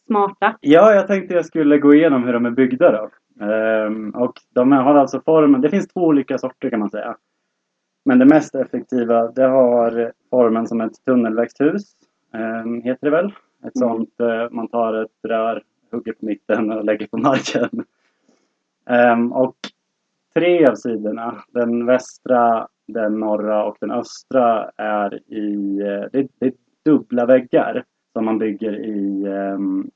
smarta? Ja, jag tänkte jag skulle gå igenom hur de är byggda då. Ehm, och de har alltså formen, det finns två olika sorter kan man säga. Men det mest effektiva, det har formen som ett tunnelväxthus. ehm, heter det väl? Ett Mm. sånt, eh, man tar ett rör, hugger på mitten och lägger på marken. Ehm, och tre av sidorna, den västra, den norra och den östra är i, eh, det, det är dubbla väggar som man bygger i ehm,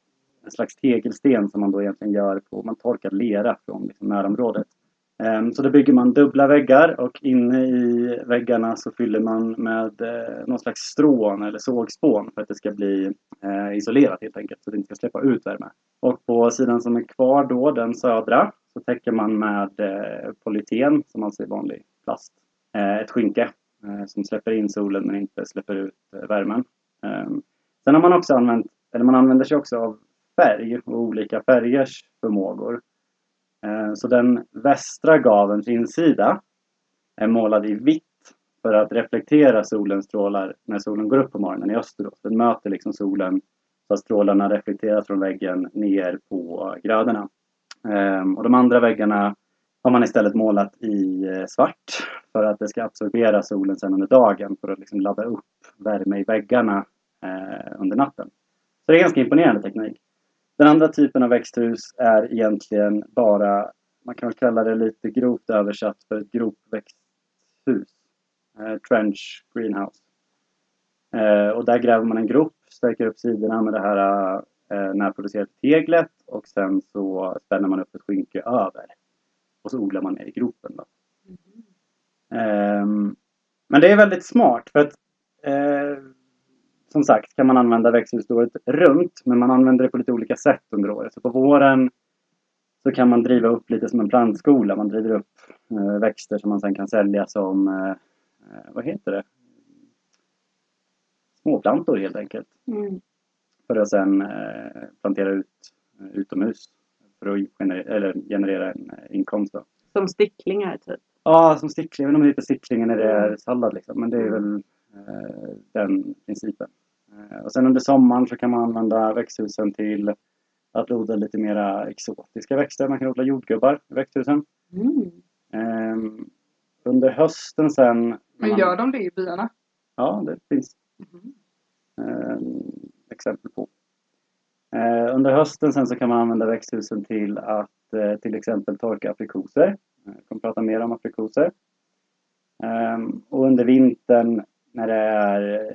en slags tegelsten som man då egentligen gör på, man torkar lera från liksom närområdet. Ehm, så då bygger man dubbla väggar och inne i väggarna så fyller man med eh, någon slags strån eller sågspån för att det ska bli eh, isolerat helt enkelt så det inte ska släppa ut värme. Och på sidan som är kvar då, den södra, så täcker man med eh, polyten som alltså är vanlig plast. Ett skynke som släpper in solen men inte släpper ut värmen. Ehm, sen har man också använt, eller man använder sig också av färg och olika färgers förmågor. Eh, så den västra gavens insida är målad i vitt för att reflektera solens strålar när solen går upp på morgonen i öster. Då. Den möter liksom solen så att strålarna reflekteras från väggen ner på grödorna. Eh, och de andra väggarna har man istället målat i eh, svart för att det ska absorbera solen sen under dagen för att liksom ladda upp värme i väggarna under natten. Så det är ganska imponerande teknik. Den andra typen av växthus är egentligen bara, man kan kalla det lite grovt översatt för ett gropväxthus. Eh, trench greenhouse. Eh, och där gräver man en grop, stärker upp sidorna med det här eh, närproducerade teglet och sen så spänner man upp ett skynke över. Och så odlar man ner i gropen. Då. Ehm, men det är väldigt smart för att eh, som sagt kan man använda växthuset året runt men man använder det på lite olika sätt under året. Så på våren så kan man driva upp lite som en plantskola. Man driver upp eh, växter som man sen kan sälja som, eh, eh, vad heter det? Småplantor helt enkelt. Mm. För att sen eh, plantera ut utomhus. För att generera, eller generera en inkomst då. Som sticklingar typ. Ja, som stickling. Jag vet inte om det heter stickling när det är sallad liksom. Men det är väl eh, den principen. Eh, och sen under sommaren så kan man använda växthusen till att odla lite mera exotiska växter. Man kan odla jordgubbar i växthusen. Mm. Ehm, under hösten sen... Men gör de det i byarna? Ja, det finns ehm, exempel på. Eh, under hösten sen så kan man använda växthusen till att eh, till exempel torka aprikoser. Jag kommer prata mer om aprikoser. Ehm, och under vintern när det är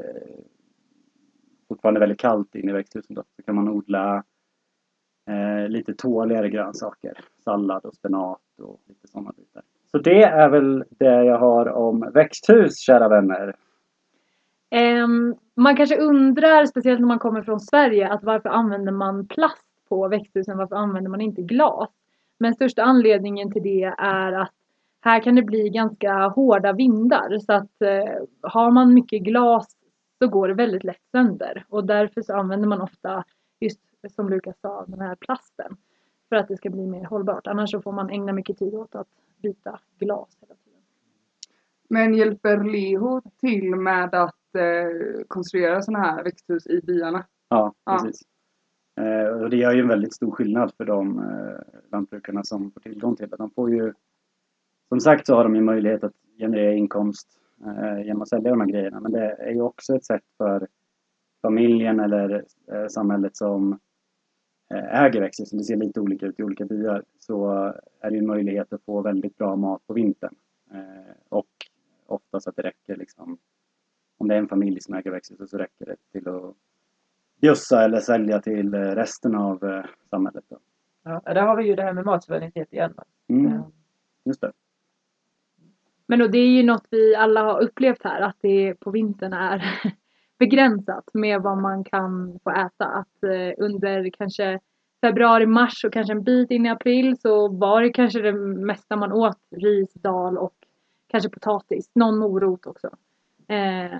fortfarande väldigt kallt inne i växthusen då, så kan man odla eh, lite tåligare grönsaker. Sallad och spenat och lite sådana bitar. Så det är väl det jag har om växthus, kära vänner. Um, man kanske undrar, speciellt när man kommer från Sverige, att varför använder man plast på växthusen? Varför använder man inte glas? Men största anledningen till det är att här kan det bli ganska hårda vindar. Så att eh, har man mycket glas så går det väldigt lätt sönder. Och därför så använder man ofta, just som Lukas sa, den här plasten. För att det ska bli mer hållbart. Annars så får man ägna mycket tid åt att byta glas hela tiden. Men hjälper Leo till med att eh, konstruera sådana här växthus i byarna? Ja, Ja. precis. Eh, och det gör ju en väldigt stor skillnad för de eh, lantbrukarna som får tillgång till det. De får ju, som sagt så har de ju möjlighet att generera inkomst genom att sälja de här grejerna. Men det är ju också ett sätt för familjen eller eh, samhället som eh, äger växthus, det ser lite olika ut i olika byar, så är det en möjlighet att få väldigt bra mat på vintern. Eh, och ofta så att det räcker liksom, om det är en familj som äger växthuset så räcker det till att bjussa eller sälja till eh, resten av eh, samhället. Då. Ja, där har vi ju det här med matsuveränitet igen. Mm, just det. Men då, det är ju något vi alla har upplevt här, att det på vintern är begränsat med vad man kan få äta. Att eh, under kanske februari, mars och kanske en bit in i april så var det kanske det mesta man åt ris, dal och kanske potatis, någon morot också. Eh,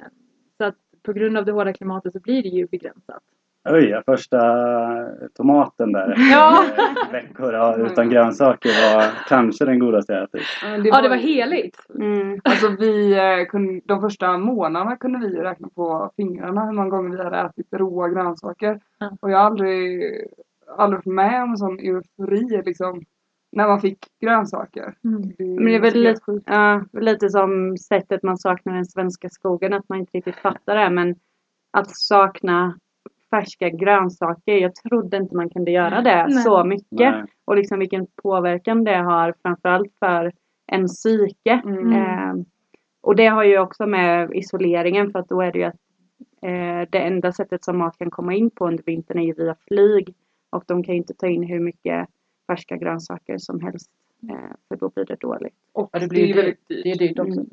så att på grund av det hårda klimatet så blir det ju begränsat. Oj, ja, första tomaten där Ja. efter veckor ja, utan grönsaker var kanske den godaste jag ätit. Ja, det var heligt. Mm. Alltså vi eh, kunde, de första månaderna kunde vi räkna på fingrarna hur många gånger vi hade ätit råa grönsaker. Ja. Och jag har aldrig, aldrig varit med om en sån eufori liksom. När man fick grönsaker. Mm. Men det är väl lite, ja, lite som sättet man saknar den svenska skogen, att man inte riktigt fattar det. Men att sakna färska grönsaker, jag trodde inte man kunde göra det Nej. så mycket. Nej. Och liksom vilken påverkan det har framförallt för en psyke. Mm. Eh, och det har ju också med isoleringen för att då är det ju att eh, det enda sättet som mat kan komma in på under vintern är ju via flyg. Och de kan ju inte ta in hur mycket färska grönsaker som helst. Eh, för då blir det dåligt. Och Ja, det det, blir är ju väldigt dyrt. Det är dyrt också. Mm.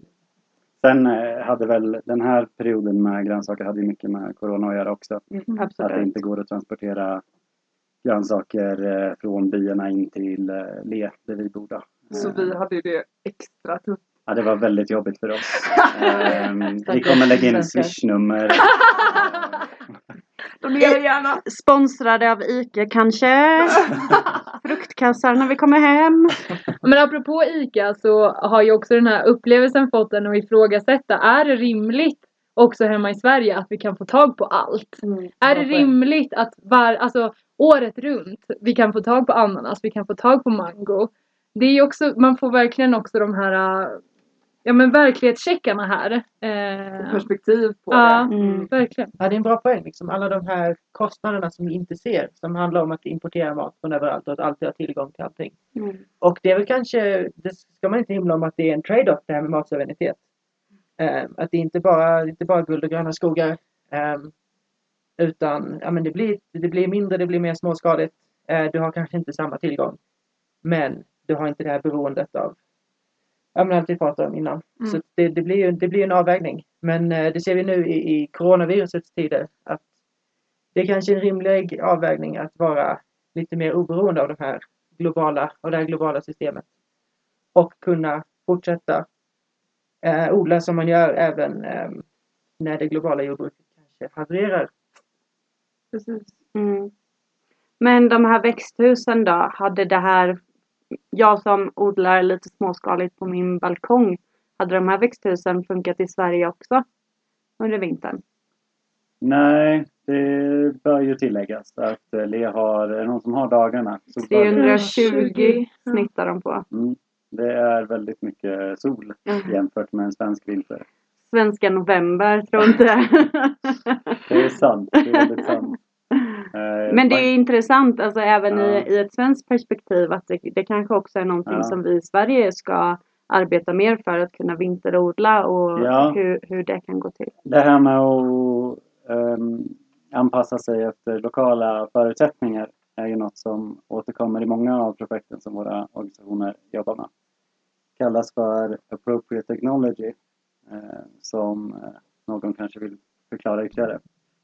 Sen eh, hade väl den här perioden med grönsaker hade mycket med corona att göra också. Att det inte går att transportera grönsaker eh, från byarna in till eh, Le, där vi bor. då. Så vi hade ju det extra tufft. Ja, det var väldigt jobbigt för oss. Ehm, vi kommer lägga in swishnummer. Donera gärna! Sponsrade av ICA kanske. Fruktkassar när vi kommer hem. Men apropå ICA så har ju också den här upplevelsen fått en att ifrågasätta. Är det rimligt också hemma i Sverige att vi kan få tag på allt? Är det rimligt att var, alltså, året runt vi kan få tag på ananas, vi kan få tag på mango? Det är också, man får verkligen också de här äh, ja, men verklighetscheckarna här. Eh, Perspektiv på Ja. det. Mm. verkligen. Ja, det är en bra poäng. Liksom alla de här kostnaderna som vi inte ser. Som handlar om att importera mat från överallt och att alltid ha tillgång till allting. Mm. Och det är väl kanske, det ska man inte himla om att det är en trade-off det här med matsuveränitet. Eh, att det är inte bara, inte bara guld och gröna skogar. Eh, utan ja, men det, blir, det blir mindre, det blir mer småskaligt. Eh, du har kanske inte samma tillgång. Men du har inte det här beroendet av ja, men allt vi pratade om innan. Mm. Så det, det, blir ju, det blir en avvägning. Men eh, det ser vi nu i, i coronavirusets tider. Att det är kanske en rimlig avvägning att vara lite mer oberoende av de här globala, av det här globala systemet. Och kunna fortsätta eh, odla som man gör även eh, när det globala jordbruket kanske havererar. Precis. Mm. Men de här växthusen då, hade det här, jag som odlar lite småskaligt på min balkong, hade de här växthusen funkat i Sverige också under vintern? Nej, det bör ju tilläggas att eh, Le har, är det någon som har dagarna? Soldagar. 320 snittar de på. Mm. Det är väldigt mycket sol jämfört med en svensk vinter. Svenska november, tror inte. Det är sant. Det är väldigt sant. Eh, Men det är intressant, alltså även Ja. i, i ett svenskt perspektiv, att det, det kanske också är någonting Ja. som vi i Sverige ska arbeta mer för att kunna vinterodla och Ja. hur, hur det kan gå till. Det här med att ehm, anpassa sig efter lokala förutsättningar är ju något som återkommer i många av projekten som våra organisationer jobbar med. Det kallas för appropriate technology eh, som eh, någon kanske vill förklara ytterligare.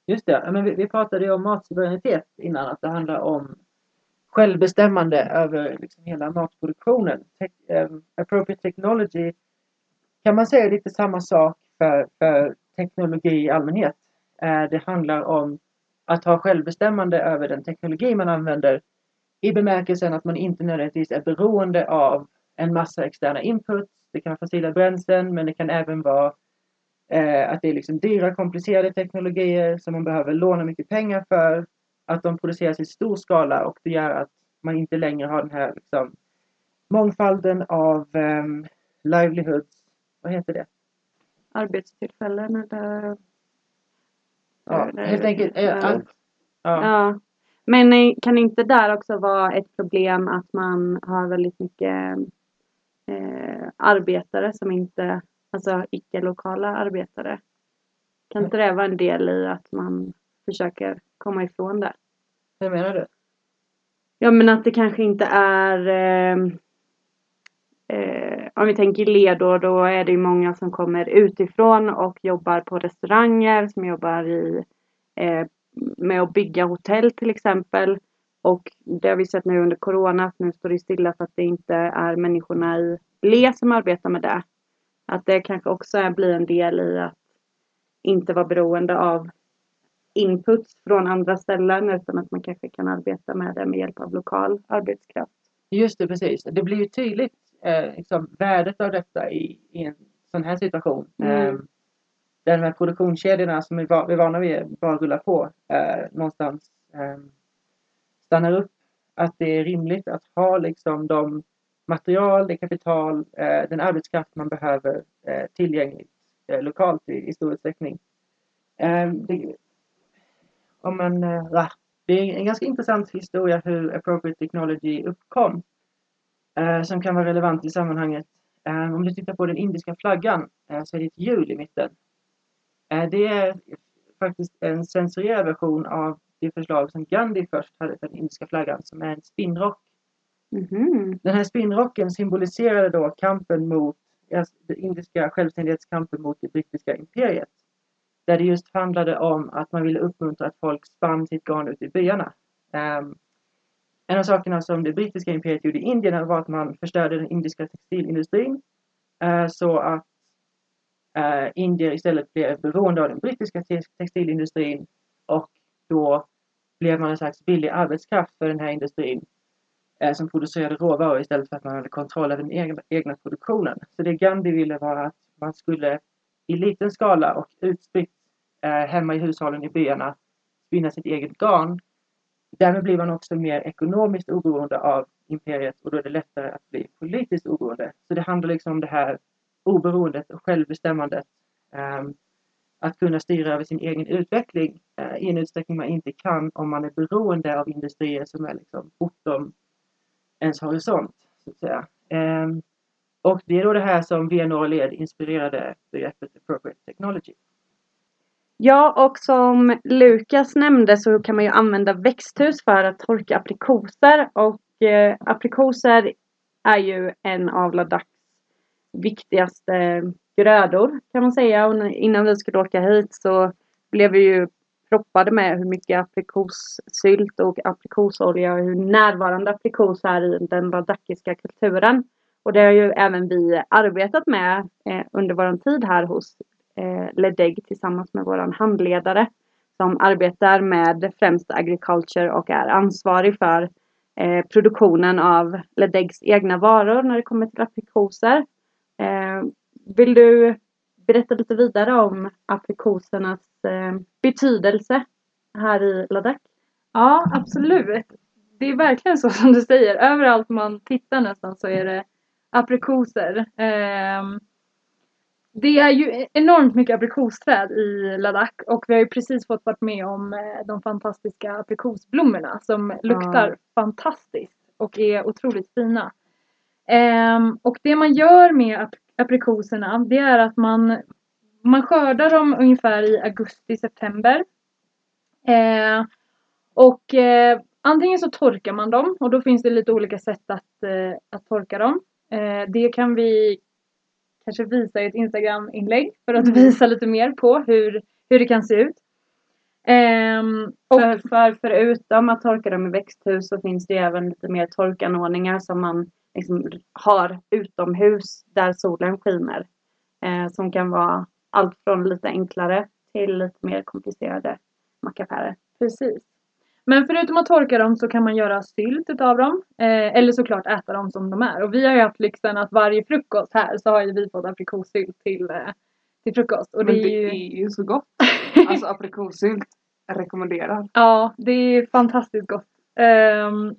Just det, men vi, vi pratade ju om matsuveränitet innan, att det handlar om självbestämmande över liksom hela matproduktionen. Te- ehm, appropriate technology kan man säga är lite samma sak för, för teknologi i allmänhet. Eh, det handlar om att ha självbestämmande över den teknologi man använder i bemärkelsen att man inte nödvändigtvis är beroende av en massa externa inputs. Det kan vara fossila bränslen men det kan även vara Eh, att det är liksom dyra komplicerade teknologier som man behöver låna mycket pengar för. Att de produceras i stor skala och det gör att man inte längre har den här liksom, mångfalden av um, livelihoods. Vad heter det? Arbetstillfällen eller Ja, Eller- helt enkelt. eh, Ja. Att, ja. Ja. Men eh, kan inte där också vara ett problem att man har väldigt mycket eh, arbetare som inte, alltså icke-lokala arbetare? Kan inte det vara en del i att man försöker komma ifrån det? Hur menar du? Ja men att det kanske inte är eh, eh, om vi tänker ledor då är det ju många som kommer utifrån och jobbar på restauranger som jobbar i eh, med att bygga hotell till exempel. Och det har vi sett nu under corona att nu står det stilla för att det inte är människorna i Le som arbetar med det. Att det kanske också är- blir en del i att inte vara beroende av inputs från andra ställen utan att man kanske kan arbeta med det med hjälp av lokal arbetskraft. Just det, precis. Det blir ju tydligt eh, liksom, värdet av detta i, i en sån här situation. Mm. Eh, där de här produktionskedjorna som vi är vana vid bara rullar på eh, någonstans eh, stannar upp. Att det är rimligt att ha liksom de material, det kapital, eh, den arbetskraft man behöver eh, tillgängligt eh, lokalt i, i stor utsträckning. Eh, det, om man, eh, det är en ganska intressant historia hur appropriate technology uppkom. Eh, som kan vara relevant i sammanhanget. Eh, om du tittar på den indiska flaggan eh, så är det ett hjul i mitten. Eh, det är faktiskt en censurerad version av det förslag som Gandhi först hade för den indiska flaggan som är en spinnrock. Mhm. Den här spinnrocken symboliserade då kampen mot, alltså, den indiska självständighetskampen mot det brittiska imperiet. Där det just handlade om att man ville uppmuntra att folk spann sitt garn ute i byarna. Um, en av sakerna som det brittiska imperiet gjorde i Indien var att man förstörde den indiska textilindustrin. uh, så att uh, indier istället blev beroende av den brittiska te- textilindustrin och då blev man en slags billig arbetskraft för den här industrin eh, som producerade råvaror istället för att man hade kontroll över den egna, egna produktionen. Så det Gandhi ville var att man skulle i liten skala och utspritt eh, hemma i hushållen i byarna spinna sitt eget garn. Därmed blir man också mer ekonomiskt oberoende av imperiet och då är det lättare att bli politiskt oberoende. Så det handlar liksom om det här oberoendet och självbestämmandet. Eh, att kunna styra över sin egen utveckling eh, i en utsträckning man inte kan om man är beroende av industrier som är liksom bortom ens horisont. Så att säga. Ehm, och det är då det här som VNO led inspirerade begreppet appropriate technology. Ja, och som Lukas nämnde så kan man ju använda växthus för att torka aprikoser och eh, aprikoser är ju en av Ladaks viktigaste grödor kan man säga. Och innan vi skulle åka hit så blev vi ju proppade med hur mycket aprikossylt och aprikosolja och hur närvarande aprikos är i den ladakiska kulturen. Och det har ju även vi arbetat med eh, under vår tid här hos eh, Ledeg tillsammans med vår handledare som arbetar med främst agriculture och är ansvarig för eh, produktionen av Ledegs egna varor när det kommer till aprikoser. Eh, vill du berätta lite vidare om aprikosernas eh, betydelse här i Ladakh? Ja, absolut. Det är verkligen så som du säger. Överallt man tittar nästan så är det aprikoser. Ehm, det är ju enormt mycket aprikosträd i Ladakh och vi har ju precis fått varit med om eh, de fantastiska aprikosblommorna som luktar fantastiskt och är otroligt fina. Ehm, och det man gör med ap- aprikoserna det är att man, man skördar dem ungefär i augusti-september. Eh, och eh, antingen så torkar man dem och då finns det lite olika sätt att, eh, att torka dem. Eh, det kan vi kanske visa i ett Instagram-inlägg för att visa lite mer på hur, hur det kan se ut. Ehm, och, För, för förutom att torka dem i växthus så finns det även lite mer torkanordningar som man liksom har utomhus där solen skiner. Eh, som kan vara allt från lite enklare till lite mer komplicerade mackapärer. Precis. Men förutom att torka dem så kan man göra sylt utav dem. Eh, eller såklart äta dem som de är. Och vi har ju haft lyxen att varje frukost här så har ju vi fått aprikossylt till, eh, till frukost. Och det, Men det är ju... är ju så gott. Alltså aprikossylt. Rekommenderar. Ja, det är fantastiskt gott. Ehm,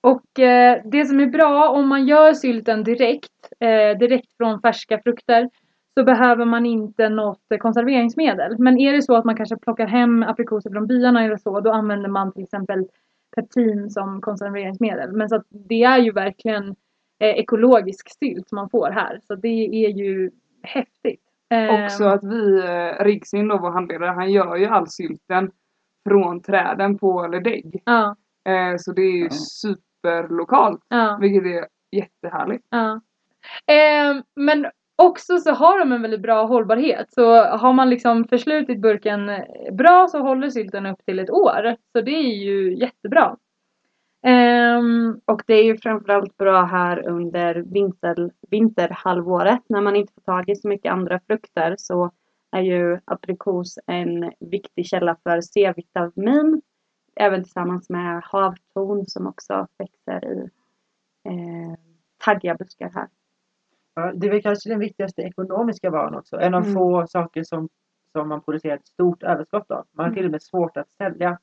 och eh, det som är bra om man gör sylten direkt, eh, direkt från färska frukter, så behöver man inte något konserveringsmedel. Men är det så att man kanske plockar hem aprikoser från byarna eller så, då använder man till exempel peptin som konserveringsmedel. Men så att det är ju verkligen eh, ekologisk sylt man får här. Så det är ju häftigt. Ehm, Också att vi, eh, Riggsin då vår handledare, han gör ju all sylten från träden på Ledegg. Ja, Eh, så det är ju Ja. Superlokalt. ja. Vilket är jättehärligt. Ja. Ehm, men också så har de en väldigt bra hållbarhet. Så har man liksom förslutit burken eh, bra så håller sylten upp till ett år. Så det är ju jättebra. Ehm, Och det är ju framförallt bra här under vinter, vinterhalvåret när man inte får tag i så mycket andra frukter så är ju aprikos en viktig källa för C-vitamin. Även tillsammans med havtorn som också växer i eh, taggiga buskar här. Ja, det är väl kanske den viktigaste ekonomiska varan också. En av Mm. få saker som, som man producerar ett stort överskott av. Man har till och med svårt att sälja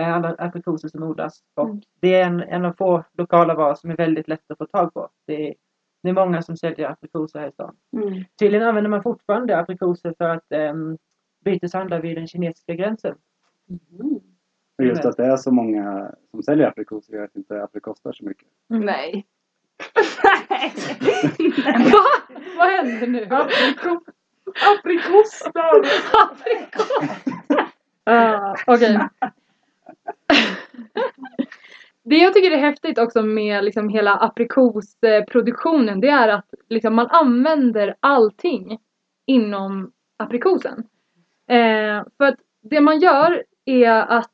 eh, alla aprikoser som odlas. Och Mm. det är en, en av få lokala varor som är väldigt lätt att få tag på. Det är, det är många som säljer aprikoser här i stan. Mm. Tydligen använder man fortfarande aprikoser för att um, byteshandla vid den kinesiska gränsen. Och just att det är så många som säljer aprikoser gör att inte aprikos kostar så mycket. Nej. Va? Vad händer nu? Aprikos! Aprikostar! Ah, Okej. Det jag tycker är häftigt också med liksom hela aprikosproduktionen det är att liksom man använder allting inom aprikosen. Eh, för att det man gör är att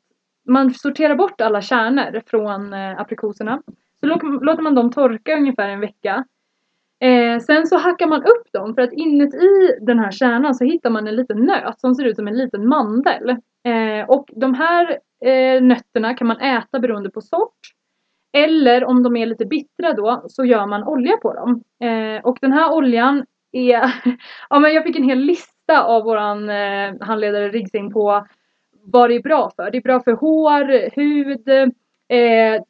man sorterar bort alla kärnor från eh, aprikoserna. Så låter man dem torka ungefär en vecka. Eh, sen så hackar man upp dem för att inuti den här kärnan så hittar man en liten nöt som ser ut som en liten mandel. Eh, och de här eh, nötterna kan man äta beroende på sort. Eller om de är lite bittra då så gör man olja på dem. Eh, och den här oljan är, ja men jag fick en hel lista av våran eh, handledare Rigsing på vad det är bra för. Det är bra för hår, hud, eh,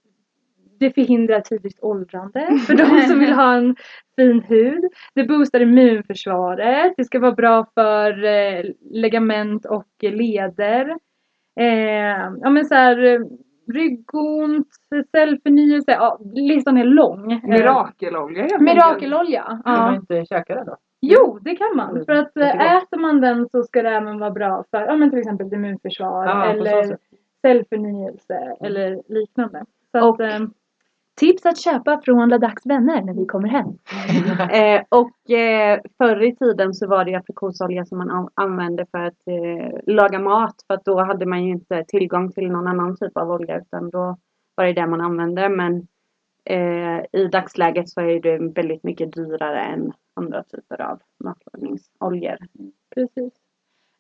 det förhindrar tidigt åldrande för de som vill ha en fin hud. Det boostar immunförsvaret. Det ska vara bra för eh, ligament och leder. Eh, ja men så här, ryggont, cellförnyelse. Ja, listan är lång. Mirakelolja helt. Mirakelolja. Kan man Ja. inte käka det då? Jo, det kan man. För att eh, äter man den så ska det även vara bra för ja, men till exempel immunförsvar Ja, eller cellförnyelse eller liknande. Så Och- att, eh, tips att köpa från Ladax vänner när vi kommer hem. Eh, och eh, förr i tiden så var det aprikosolja som man an- använde för att eh, laga mat. För att då hade man ju inte tillgång till någon annan typ av olja utan då var det det man använde. Men eh, i dagsläget så är det väldigt mycket dyrare än andra typer av matlagningsoljor. Precis.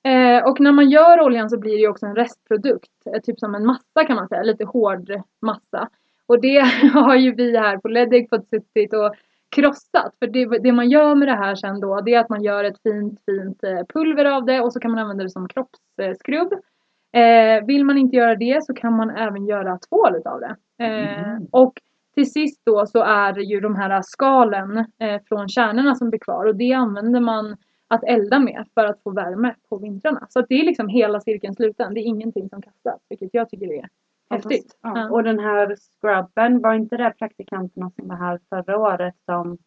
Eh, och när man gör oljan så blir det också en restprodukt. Eh, typ som en massa kan man säga, lite hård massa. Och det har ju vi här på Leddig fått suttit och krossat. För det, det man gör med det här sen då, det är att man gör ett fint, fint eh, pulver av det och så kan man använda det som kroppsskrubb. Eh, vill man inte göra det så kan man även göra tvål utav det. Eh, Och till sist då så är det ju de här skalen eh, från kärnorna som blir kvar och det använder man att elda med för att få värme på vintrarna. Så det är liksom hela cirkeln sluten. Det är ingenting som kastas, vilket jag tycker är häftigt. Ja. Ja. Och den här scrubben, var inte det praktikanterna som var här förra året som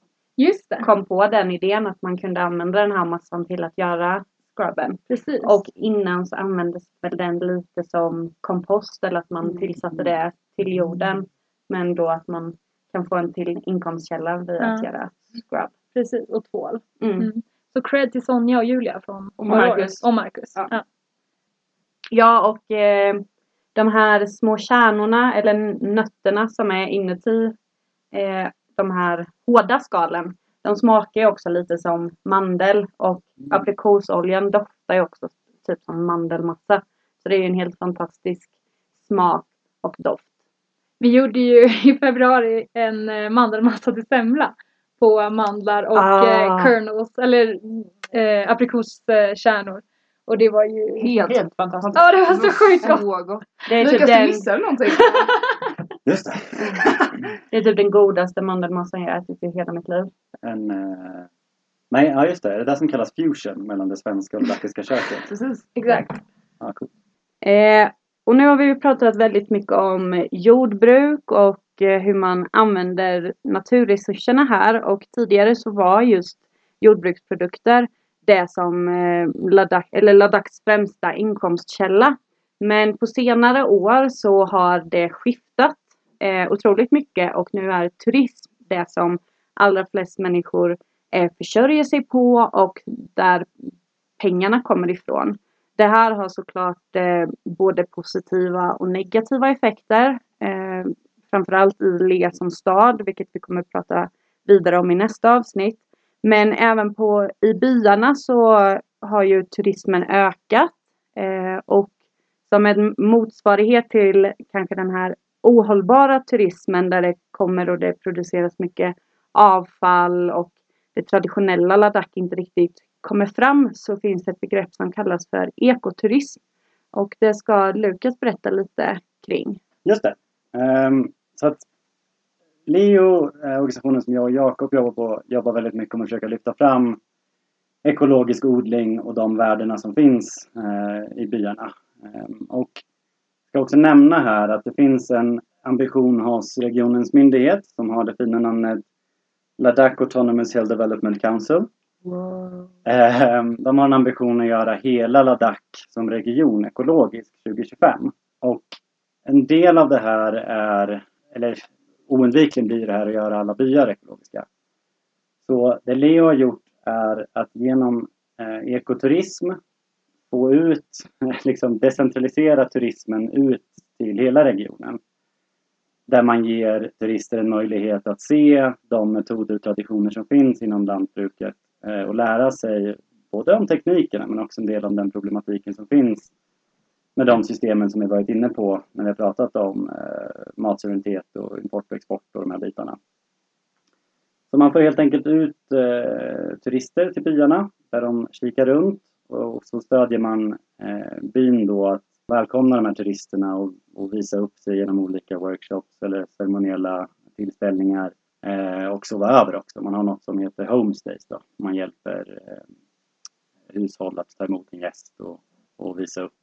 kom på den idén att man kunde använda den här massan till att göra scrubben. precis. Och innan så användes väl den lite som kompost eller att man tillsatte det till jorden. Men då att man kan få en till inkomstkälla via att Ja. göra scrub. precis, och tvål. Mm. Mm. Så cred till Sonja och Julia från Och Marcus. Och Marcus. Ja. Ja. Ja och eh, de här små kärnorna eller nötterna som är inuti eh, de här hårda skalen. De smakar ju också lite som mandel och aprikosoljan doftar ju också typ som mandelmassa. Så det är ju en helt fantastisk smak och doft. Vi gjorde ju i februari en eh, mandelmassa till semla på mandlar och Ah. eh, kernels, eller eh, aprikoskärnor. Och det var ju Helt, Helt fantastiskt. Ja, det var så sjukt gott. Så gott. Det är, typ Lukas, du den, missade någonting. Just det. det är typ den godaste mandelmassan jag ätit i hela mitt liv. En, eh, Nej, ja just det. Det är det som kallas fusion mellan det svenska och det latviska köket. Precis. Exakt. Ja, cool. Eh, och nu har vi ju pratat väldigt mycket om jordbruk och eh, hur man använder naturresurserna här och tidigare så var just jordbruksprodukter det som eh, Ladakh, eller Ladaks främsta inkomstkälla. Men på senare år så har det skiftat eh, otroligt mycket och nu är turism det som allra flest människor eh, försörjer sig på och där pengarna kommer ifrån. Det här har såklart eh, både positiva och negativa effekter. Eh, framförallt i Lea som stad, vilket vi kommer att prata vidare om i nästa avsnitt. Men även på, i byarna så har ju turismen ökat. Eh, och som en motsvarighet till kanske den här ohållbara turismen där det kommer och det produceras mycket avfall och det traditionella Ladakh inte riktigt kommer fram så finns det ett begrepp som kallas för ekoturism. Och det ska Lukas berätta lite kring. Just det. Um, så att Leo, eh, organisationen som jag och Jakob jobbar på, jobbar väldigt mycket med att försöka lyfta fram ekologisk odling och de värdena som finns eh, i byarna. Ehm, och jag ska också nämna här att det finns en ambition hos regionens myndighet som har det fina namnet Ladakh Autonomous Hill Development Council. Ehm, De har en ambition att göra hela Ladakh som region ekologisk 2025. Och en del av det här är, eller oundvikligen blir det här att göra alla byar ekologiska. Så det Leo har gjort är att genom eh, ekoturism få ut, liksom decentralisera turismen ut till hela regionen. Där man ger turister en möjlighet att se de metoder och traditioner som finns inom lantbruket Eh, och lära sig både om teknikerna men också en del om den problematiken som finns med de systemen som vi varit inne på när vi har pratat om eh, matsuveränitet och import och export och de här bitarna. Så man får helt enkelt ut eh, turister till byarna där de kikar runt och så stödjer man eh, byn då att välkomna de här turisterna och, och visa upp sig genom olika workshops eller ceremoniella tillställningar eh, och sova över också. Man har något som heter homestays då. Man hjälper eh, hushåll att ta emot en gäst och, och visa upp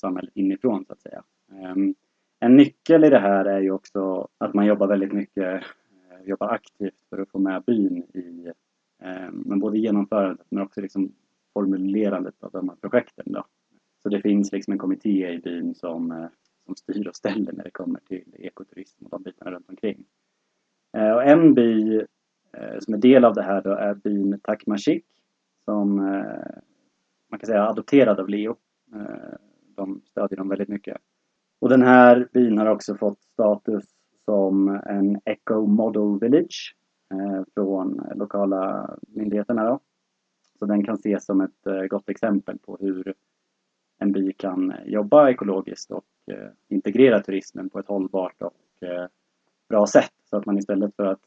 samhället inifrån så att säga. Ehm, en nyckel i det här är ju också att man jobbar väldigt mycket, eh, jobbar aktivt för att få med byn i eh, men både genomförandet men också liksom formulerandet av de här projekten. Då. Så det finns liksom en kommitté i byn som, eh, som styr och ställer när det kommer till ekoturism och de bitarna runt omkring. Eh, Och en by eh, som är del av det här då är byn Takmashik som eh, man kan säga är adopterad av Leo. Eh, De stödjer dem väldigt mycket. Och den här byn har också fått status som en Eco Model Village eh, från lokala myndigheterna. Då. Så den kan ses som ett eh, gott exempel på hur en by kan jobba ekologiskt och eh, integrera turismen på ett hållbart och eh, bra sätt. Så att man istället för att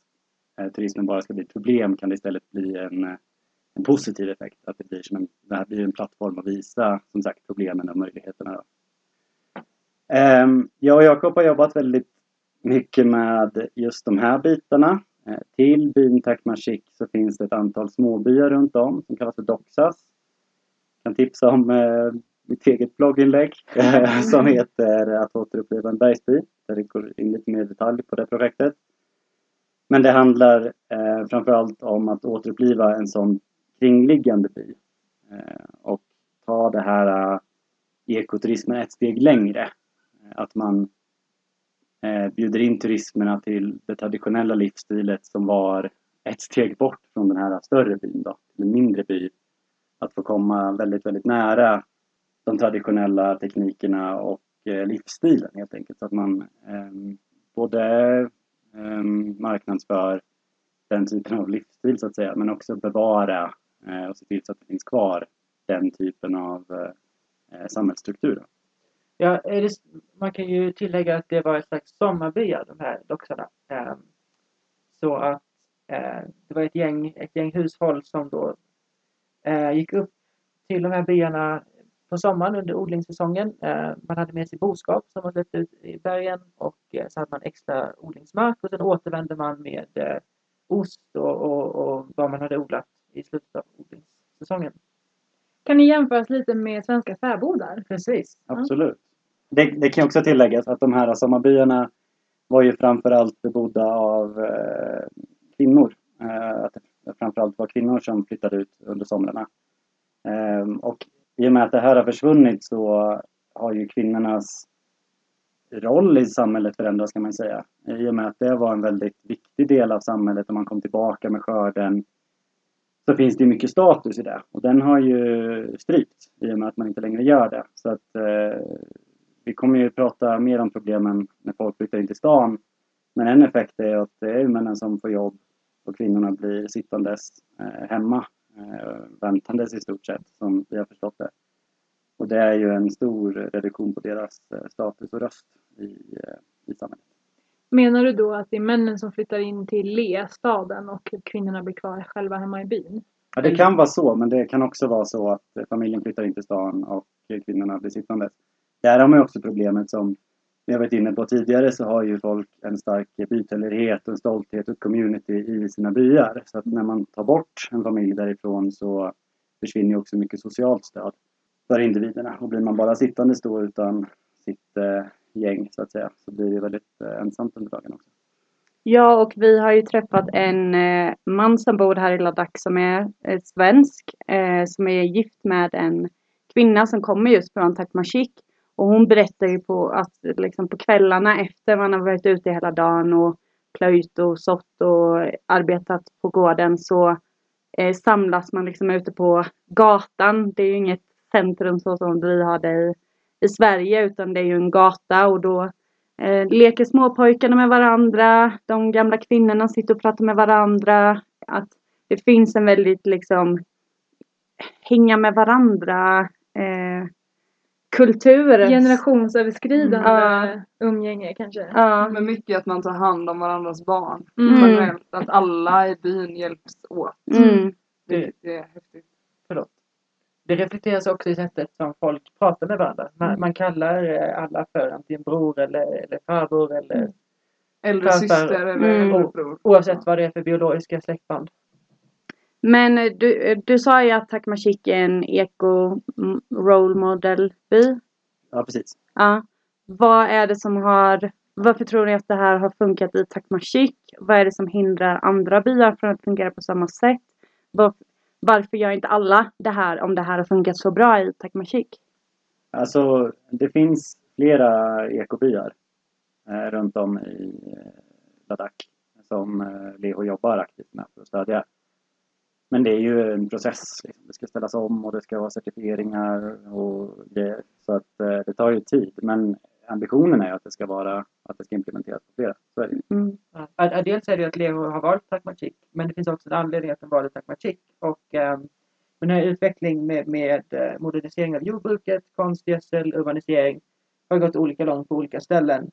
eh, turismen bara ska bli ett problem kan det istället bli en, eh, en positiv effekt. Att det blir som en, det här blir en plattform att visa som sagt problemen och möjligheterna. Då. Ehm, jag och Jakob har jobbat väldigt mycket med just de här bitarna. Eh, Till byn Takmashik så finns det ett antal småbyar runt om som kallas för Doxas. Jag kan tipsa om eh, mitt eget blogginlägg eh, som heter Att återuppliva en bergsby. Där det går in lite mer detalj på det projektet. Men det handlar eh, framförallt om att återuppliva en sån kringliggande by. Eh, och ta det här eh, ekoturismen ett steg längre. Eh, Att man eh, bjuder in turismerna till det traditionella livsstilet som var ett steg bort från den här större byn då, till en mindre by. Att få komma väldigt, väldigt nära de traditionella teknikerna och eh, livsstilen helt enkelt. Så att man eh, både eh, marknadsför den typen av livsstil så att säga, men också bevara eh, och se till så att det finns kvar den typen av eh, samhällsstruktur. Ja, är det, man kan ju tillägga att det var ett slags sommarbyar, de här doxarna. Ehm, så att eh, det var ett gäng, ett gäng hushåll som då eh, gick upp till de här byarna på sommaren under odlingssäsongen. Eh, man hade med sig boskap som man släppte ut i bergen och eh, så hade man extra odlingsmark och sen återvände man med eh, ost och, och, och vad man hade odlat i slutet av odlingssäsongen. Kan ni jämföras lite med svenska fäbodar? Precis. Absolut. Det, det kan också tilläggas att de här sommarbyarna var ju framförallt bebodda av eh, kvinnor. Eh, att det framförallt var kvinnor som flyttade ut under somrarna. Eh, och i och med att det här har försvunnit så har ju kvinnornas roll i samhället förändrats kan man säga. I och med att det var en väldigt viktig del av samhället när man kom tillbaka med skörden så finns det mycket status i det. Och den har ju strypt i och med att man inte längre gör det. Så att eh, vi kommer ju prata mer om problemen när folk flyttar in till stan. Men en effekt är att det är männen som får jobb och kvinnorna blir sittandes eh, hemma. Eh, väntandes i stort sett, som vi har förstått det. Och det är ju en stor reduktion på deras eh, status och röst i, eh, i samhället. Menar du då att det är männen som flyttar in till Leastaden och kvinnorna blir kvar själva hemma i byn? Ja, det kan vara så, men det kan också vara så att familjen flyttar in till stan och kvinnorna blir sittandes. Där har man ju också problemet som vi har varit inne på tidigare så har ju folk en stark bytillhörighet och en stolthet och ett community i sina byar. Så att när man tar bort en familj därifrån så försvinner ju också mycket socialt stöd för individerna. Och blir man bara sittandes då utan sitt eh, gäng så att säga så blir det väldigt eh, ensamt under dagen också. Ja, och vi har ju träffat en eh, man som bor här i Ladakh som är eh, svensk, eh, som är gift med en kvinna som kommer just från Takmashik. Och hon berättar ju på att liksom på kvällarna efter man har varit ute hela dagen och plöjt och sått och arbetat på gården så eh, samlas man liksom ute på gatan. Det är ju inget centrum så som vi har det i, i Sverige utan det är ju en gata och då eh, leker småpojkarna med varandra. De gamla kvinnorna sitter och pratar med varandra. Att det finns en väldigt liksom hänga med varandra kultur. Generationsöverskridande Ja. umgänge kanske? Ja. Men mycket att man tar hand om varandras barn. Mm. Generellt. Att alla i byn hjälps åt. Mm. Vilket är häftigt. Förlåt. Det reflekteras också i sättet som folk pratar med varandra. Man, man kallar eh, alla för antingen bror eller, eller farbror eller Äldre Farfar. syster eller Mm. bror. oavsett vad det är för biologiska släktband. Men eh, du, eh, du sa ju att Takmashik är en eko mm, role model by. Ja, precis. Ja. Vad är det som har varför tror ni att det här har funkat i Takmashik? Vad är det som hindrar andra byar från att fungera på samma sätt? Var, varför gör inte alla det här om det här har funkat så bra i Takmashik? Alltså, det finns flera ekobyar eh, runt om i eh, Ladakh som eh, Leo jobbar aktivt med för att stödja. Men det är ju en process. Liksom. Det ska ställas om och det ska vara certifieringar och grejer. Så att eh, det tar ju tid. Men ambitionen är att det ska vara att det ska implementeras på flera. Så är det. ju. Mm. Ja, dels är det att Lego har valt pragmatik men det finns också en anledning att de valde pragmatik. Och um, den här utvecklingen med, med eh, modernisering av jordbruket, konstgödsel, urbanisering har gått olika långt på olika ställen.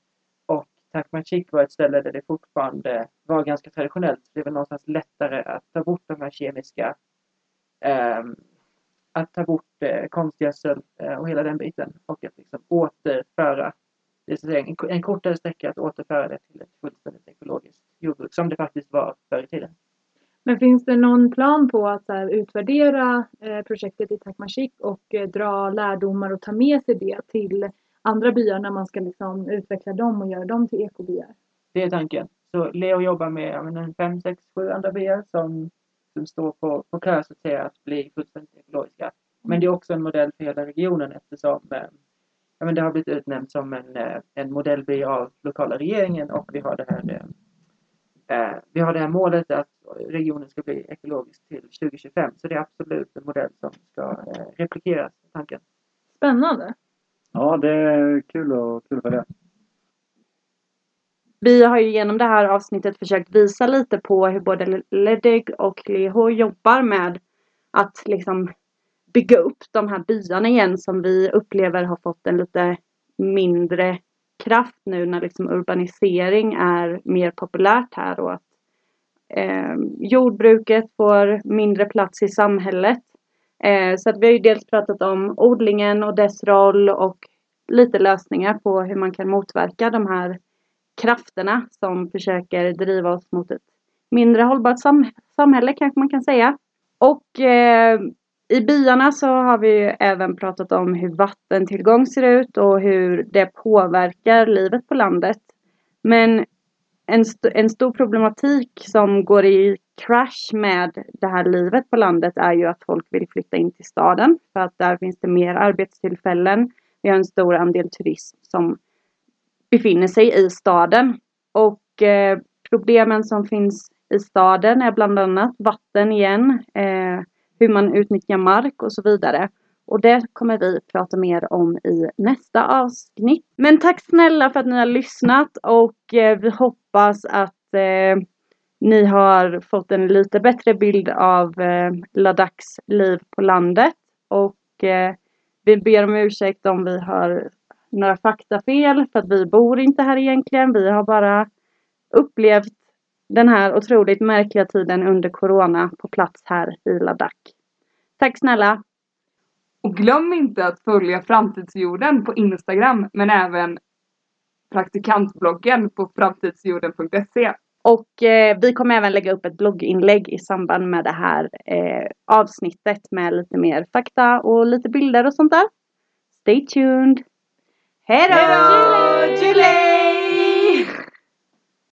Och var ett ställe där det fortfarande var ganska traditionellt. Det var någonstans lättare att ta bort de här kemiska eh, att ta bort eh, konstgödsel eh, och hela den biten och att liksom återföra det är så att säga en, en kortare sträcka att återföra det till ett fullständigt ekologiskt jordbruk som det faktiskt var förr i tiden. Men finns det någon plan på att här, utvärdera eh, projektet i Takmashik och eh, dra lärdomar och ta med sig det till andra byar när man ska liksom, utveckla dem och göra dem till ekobyar? Det är tanken. Så Leo jobbar med menar, fem, sex, sju andra byar som, som står på, på kö så att säga att bli fullständigt ekologiska. Men det är också en modell för hela regionen eftersom eh, ja, men det har blivit utnämnt som en, eh, en modellby av lokala regeringen och vi har det här eh, eh, vi har det här målet att regionen ska bli ekologisk till 2025. Så det är absolut en modell som ska eh, replikeras, tanken. Spännande! Ja, det är kul och kul för det. Vi har ju genom det här avsnittet försökt visa lite på hur både Ledig och Leho jobbar med att liksom bygga upp de här byarna igen som vi upplever har fått en lite mindre kraft nu när liksom urbanisering är mer populärt här och att eh, jordbruket får mindre plats i samhället. Eh, så att vi har ju dels pratat om odlingen och dess roll och lite lösningar på hur man kan motverka de här krafterna som försöker driva oss mot ett mindre hållbart sam samhälle kanske man kan säga. Och eh, i byarna så har vi ju även pratat om hur vattentillgång ser ut och hur det påverkar livet på landet. Men en, st- en stor problematik som går i crash med det här livet på landet är ju att folk vill flytta in till staden för att där finns det mer arbetstillfällen. Vi har en stor andel turism som befinner sig i staden. Och eh, problemen som finns i staden är bland annat vatten igen, eh, hur man utnyttjar mark och så vidare. Och det kommer vi prata mer om i nästa avsnitt. Men tack snälla för att ni har lyssnat och eh, vi hoppas att eh, ni har fått en lite bättre bild av eh, Ladaks liv på landet. Och eh, vi ber om ursäkt om vi har några faktafel för att vi bor inte här egentligen. Vi har bara upplevt den här otroligt märkliga tiden under Corona på plats här i Ladak. Tack snälla! Och glöm inte att följa Framtidsjorden på Instagram men även praktikantbloggen på framtidsjorden.se. Och eh, vi kommer även lägga upp ett blogginlägg i samband med det här eh, avsnittet med lite mer fakta och lite bilder och sånt där. Stay tuned! Hej då! Chile!